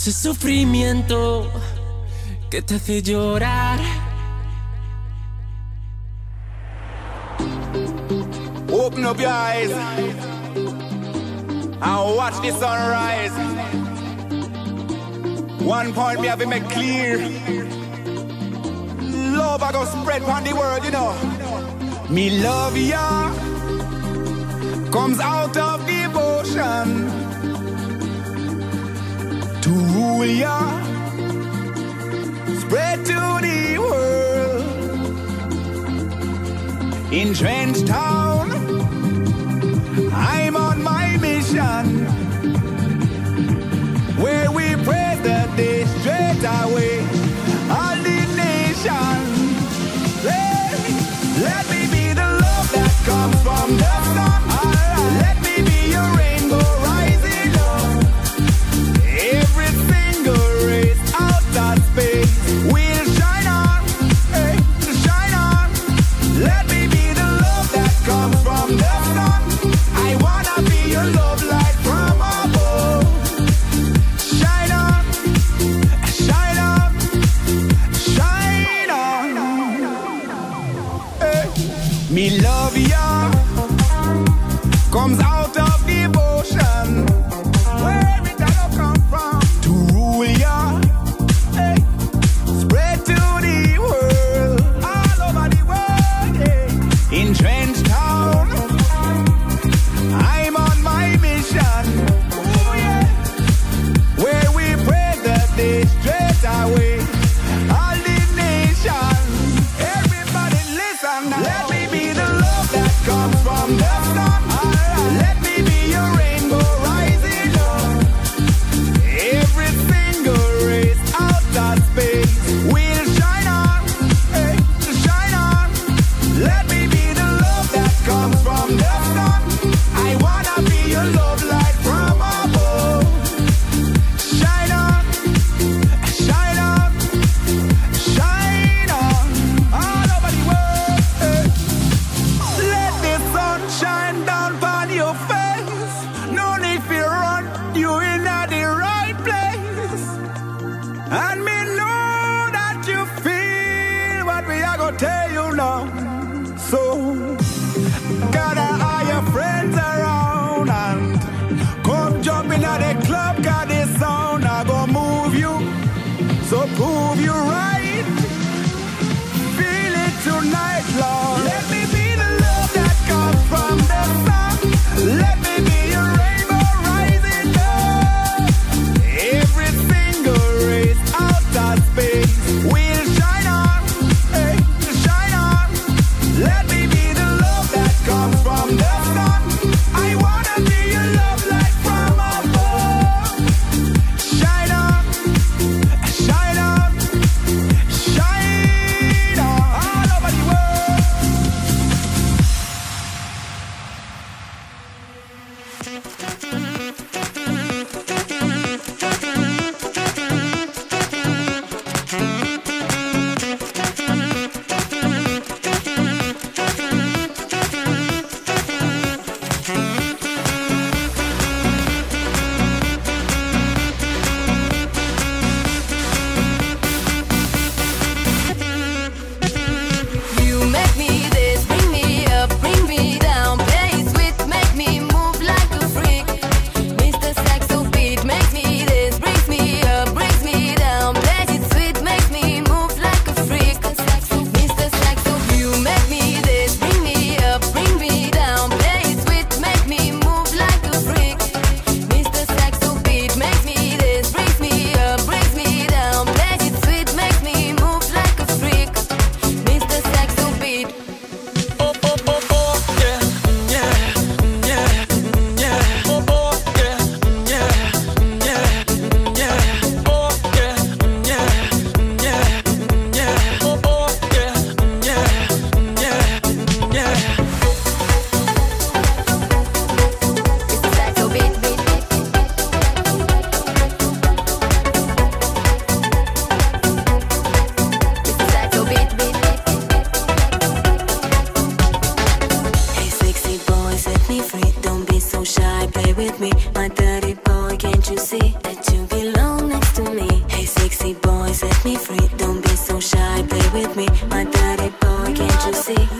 ese sufrimiento que te hace llorar. Open up your eyes and watch the sunrise. One point me have been made clear. Love I go spread on the world, you know. Me love ya comes out of devotion we are. Spread to the world. In Trench Town, I'm on my mission. Where we pray that they straight away all the nations. with me, my daddy boy, can't you see?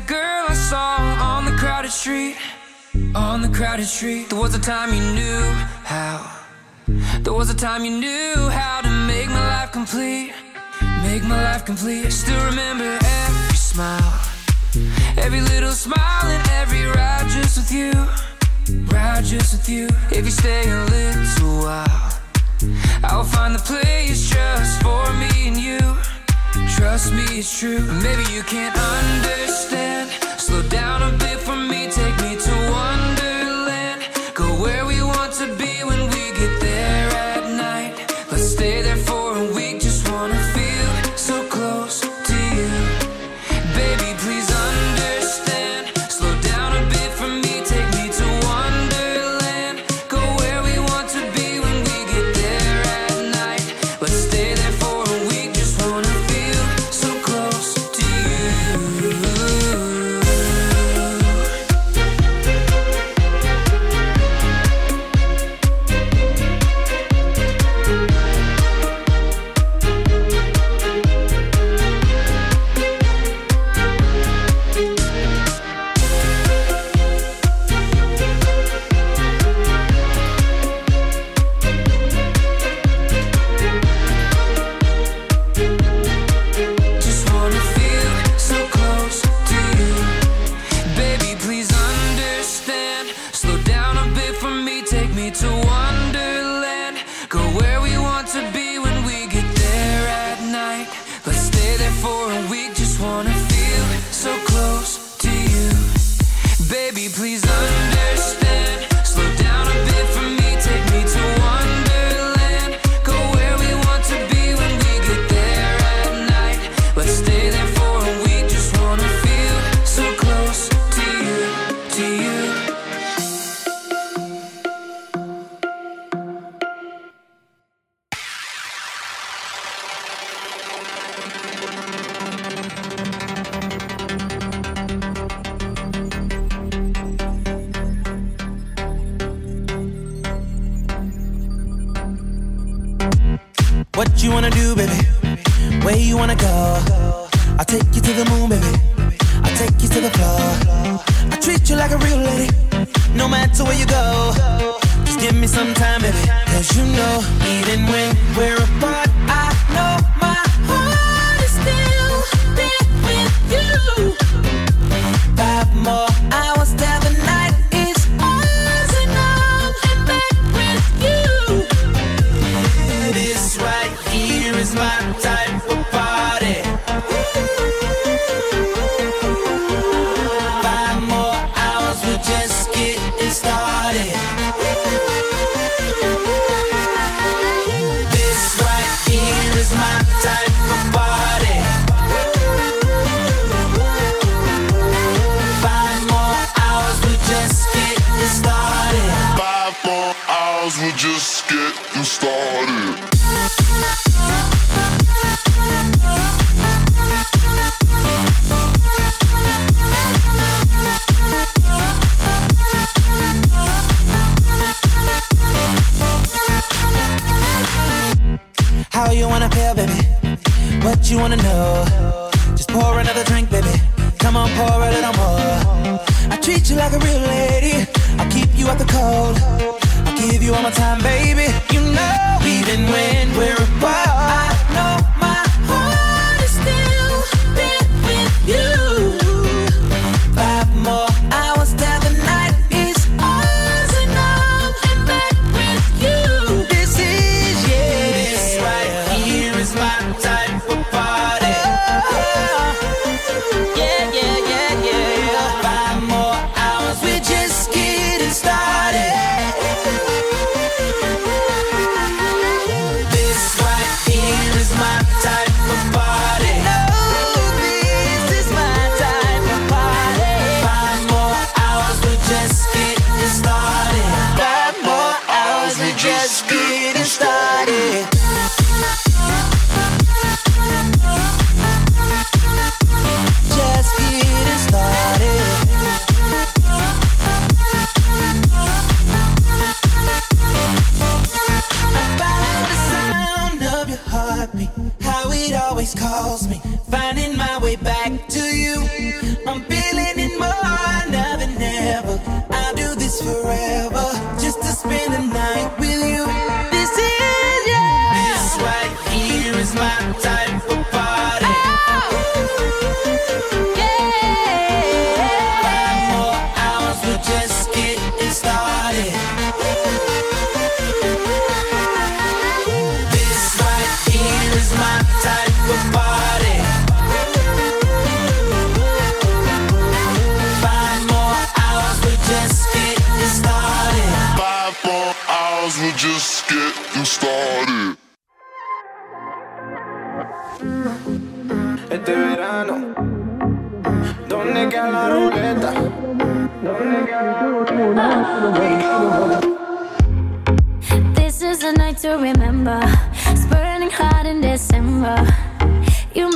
that girl I saw on the crowded street On the crowded street. There was a time you knew how There was a time you knew how to make my life complete Make my life complete. I still remember every smile Every little smile and every ride just with you Ride just with you. If you stay a little while I'll find the place just for me and you. Trust me, it's true. Maybe you can't understand. Slow down a bit for me. Take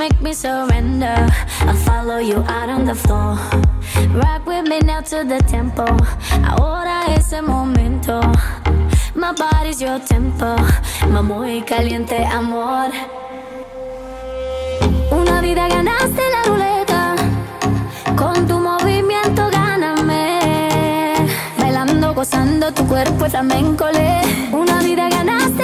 make me surrender. I'll follow you out on the floor. Rock with me now to the tempo. Ahora es el momento. My body's your tempo. Mamá y caliente amor. Una vida ganaste la ruleta. Con tu movimiento gáname. Bailando, gozando, tu cuerpo es flamenco. Una vida ganaste.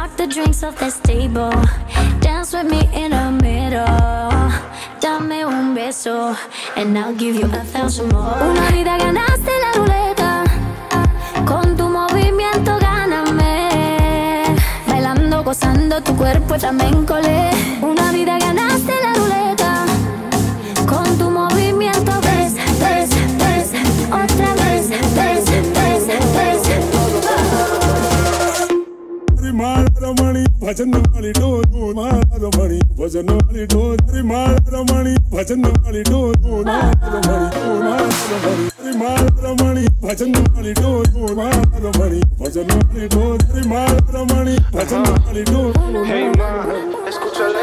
the drinks off the table, dance with me in the middle. Dame un beso, and I'll give you a thousand more. Una vida ganaste la ruleta, con tu movimiento gáname. Bailando, gozando tu cuerpo flamenco le. Una vida ganaste la ruleta. Con tu movimiento ves, ves, ves, otra vez, ves, ves. તારી માળા રમણી, ભજન વાળી ડોલો માળા રમણી, ભજન વાળી ડોલો તારી માળા રમણી, ભજન વાળી ડોલો માળા રમણી માળા રમણી. ભજન વાળી ઢોર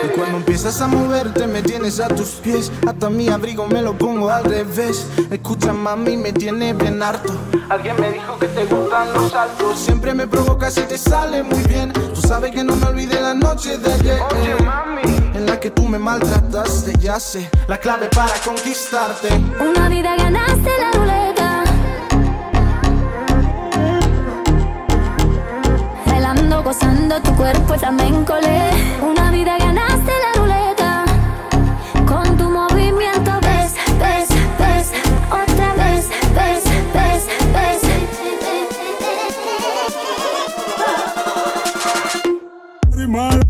Y cuando empiezas a moverte me tienes a tus pies. Hasta mi abrigo me lo pongo al revés. Escucha mami me tiene bien harto. Alguien me dijo que te gustan los saltos. Siempre me provocas y te sale muy bien. Tú sabes que no me olvidé la noche de ayer. Oye mami. En la que tú me maltrataste Ya sé la clave para conquistarte Una vida ganaste la ruleta. Bailando, gozando tu cuerpo flamenco le. Una vida ganaste la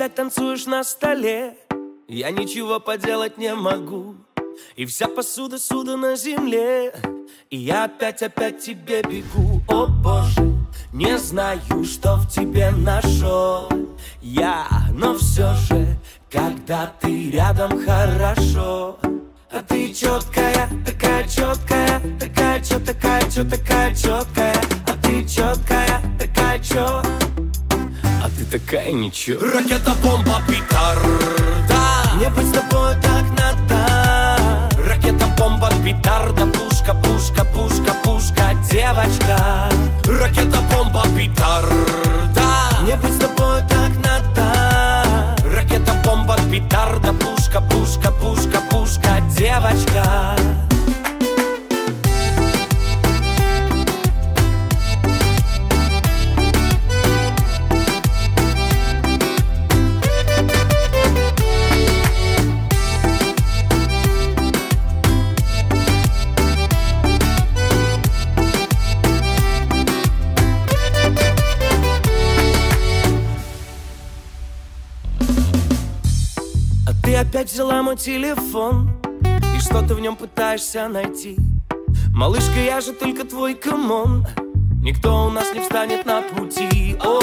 опять танцуешь на столе. Я ничего поделать не могу. И вся посуда суда на земле. И я опять-опять тебе бегу. О боже, не знаю, что в тебе нашел Я, но все же, когда ты рядом хорошо. А ты четкая, такая четкая Такая чё, такая чё, такая четкая А ты четкая, такая чё а ты такая ничего. Ракета, бомба, петарда. Мне быть с тобой так надо. Ракета, бомба, петарда. Пушка, пушка, пушка, пушка, девочка. Ракета, бомба, петарда. Мне быть с тобой так надо. Ракета, бомба, петарда. Пушка, пушка, пушка, пушка, девочка ты опять взяла мой телефон И что ты в нем пытаешься найти? Малышка, я же только твой камон Никто у нас не встанет на пути. О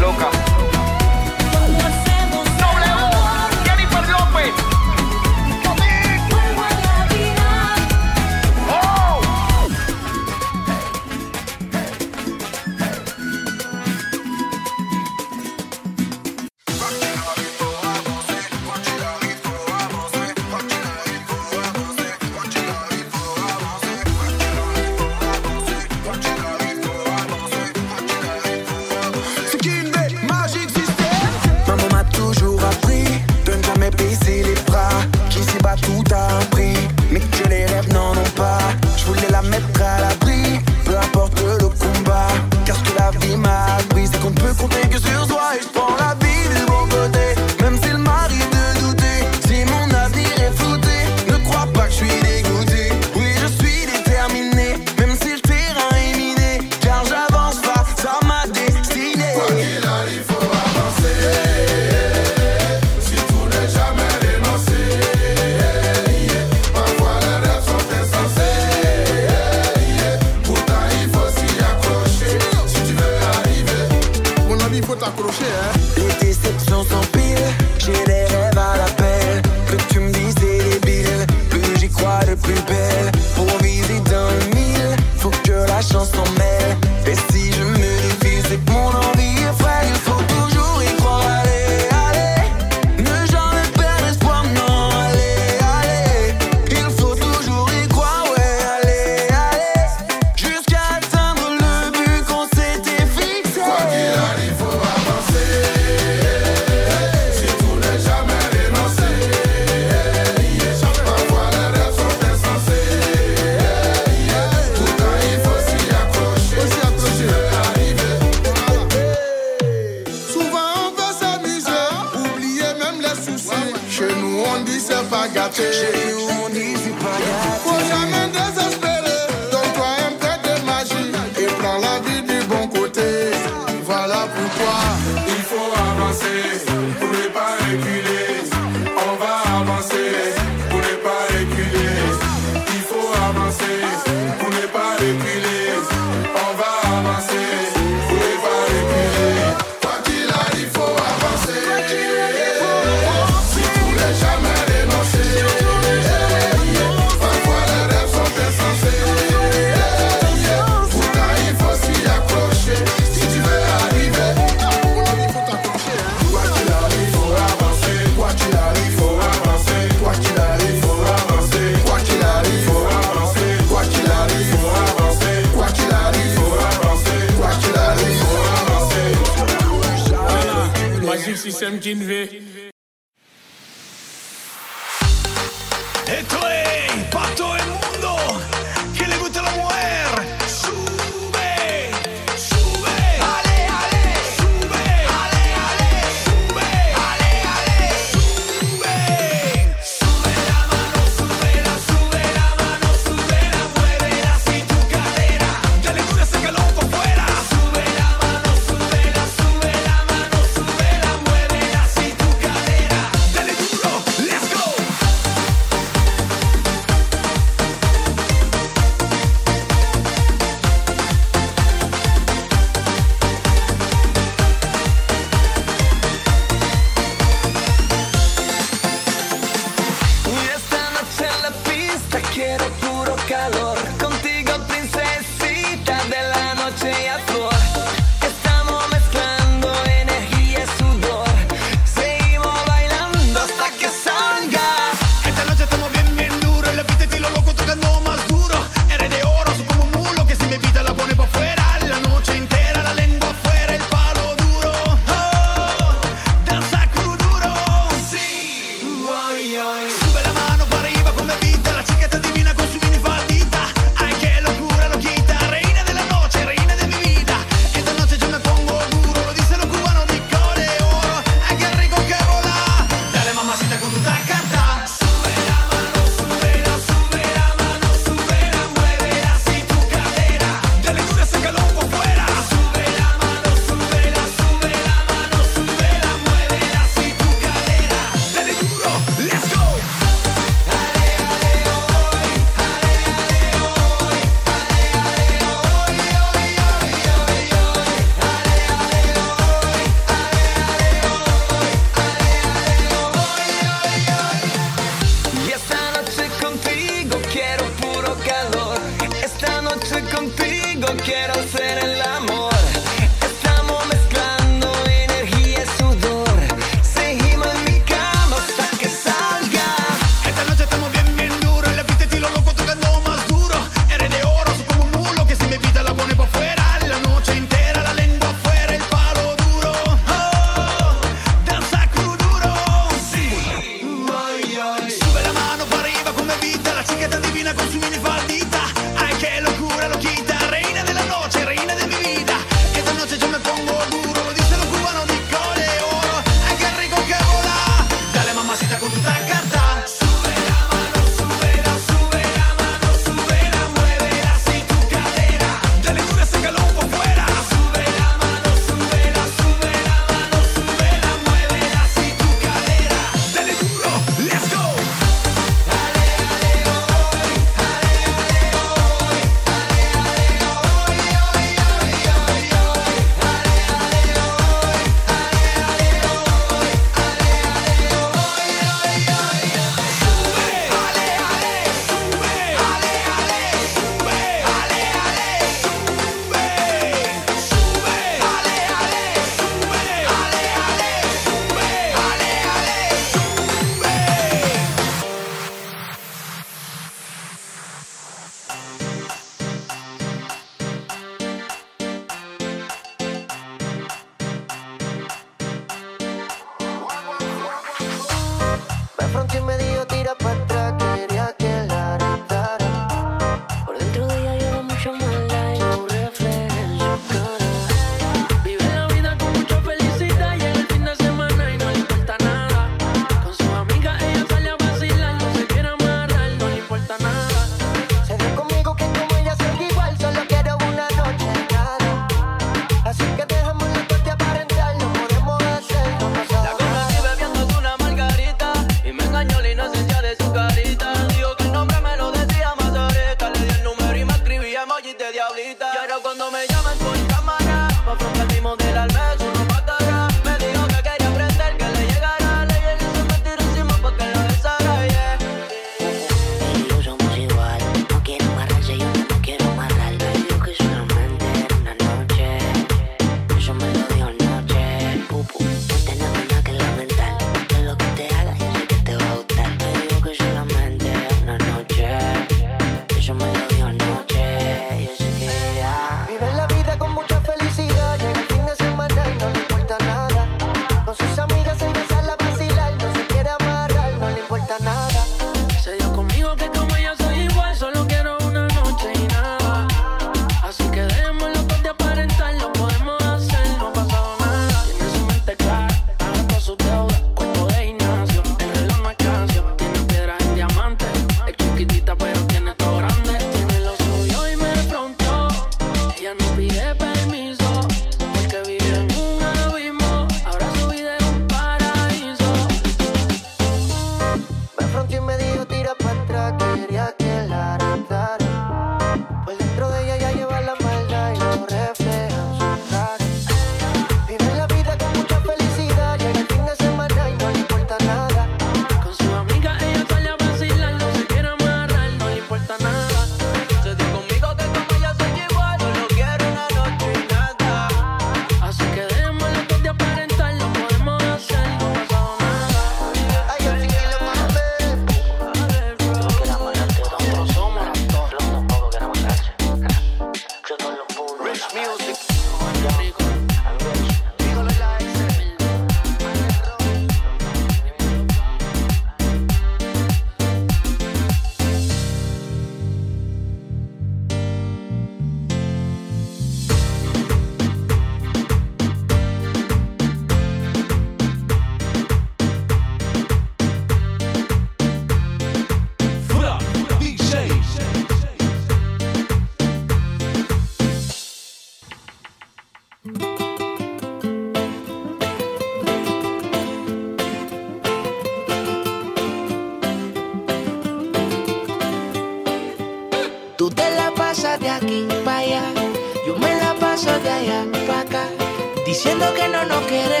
diciendo que no nos queremos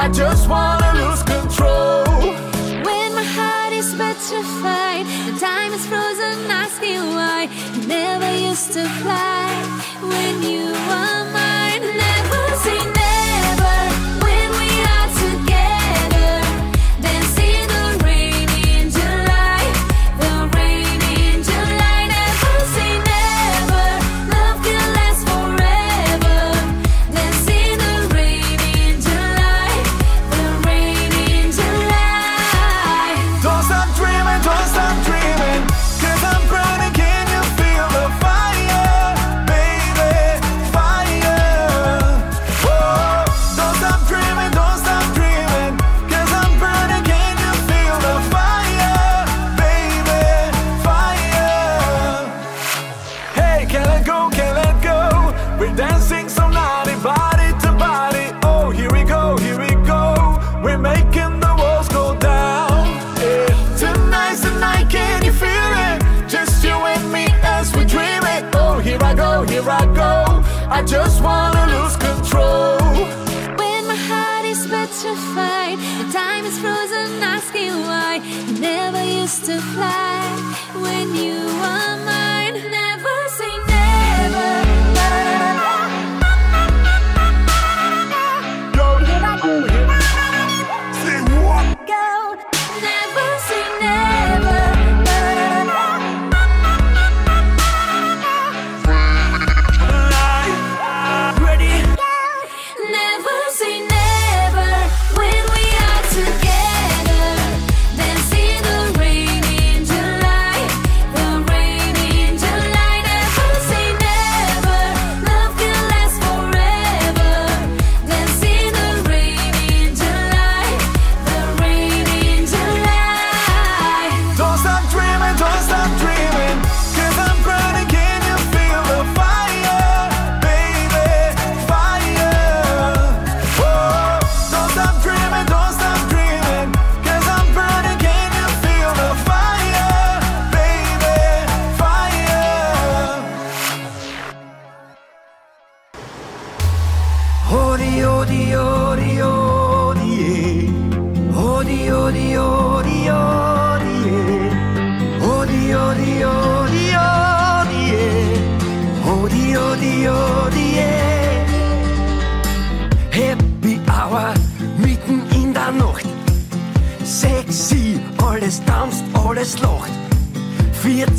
I just wanna lose control. When my heart is petrified, the time is frozen, asking why. You never used to fly when you were mine.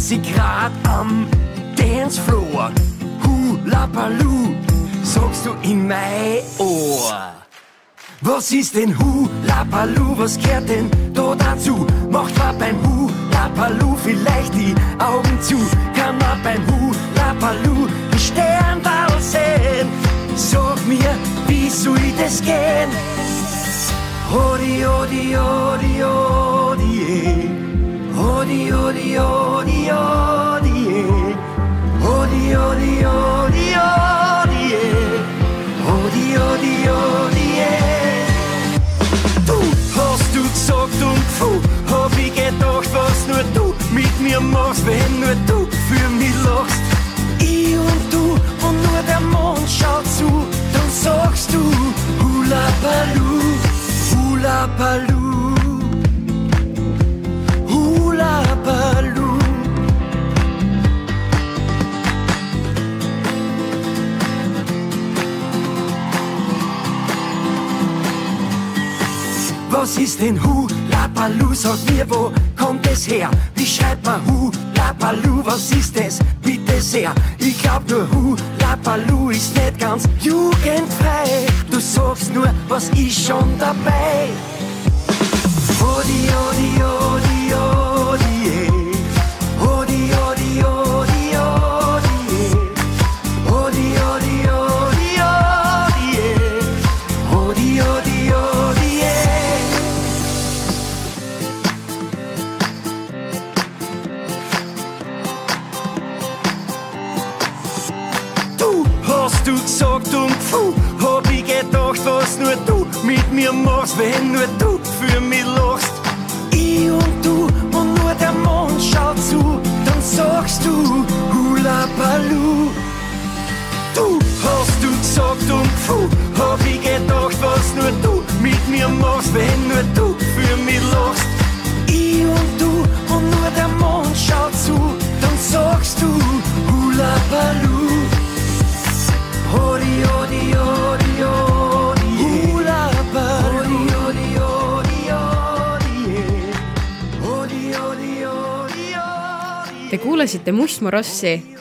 40 Grad am Dancefloor. Hula Baloo, sagst du in mein Ohr. Was ist denn Hula Baloo? Was gehört denn da dazu? Macht man beim Hula Baloo vielleicht die Augen zu? Kann man beim Hula Baloo die Sternball sehen? Sag mir, wie soll das gehen? Odi, odi, odi, odi, eh. Odi, odi, odi, odi, eh. Odi, odi, odi, odi, eh. Odi, odi, odi, eh. Du hast du gesagt und puh, hab ich gedacht, was nur du mit mir machst, wenn nur du für mich lachst. Ich und du und nur der Mond schaut zu, dann sagst du Hula Baloo, Hula Baloo, Baloo. Was ist denn Hula Baloo? Sag mir, wo kommt es her? Wie schreibt man Hula Baloo? Was ist es? Bitte sehr. Ich glaub nur Hula Baloo ist nicht ganz jugendfrei. Du sagst nur, was ist schon dabei? Odi, odi, odi, kuulasite Mustmorossi.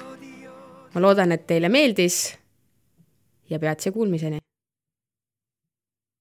ma loodan, et teile meeldis ja peatse kuulmiseni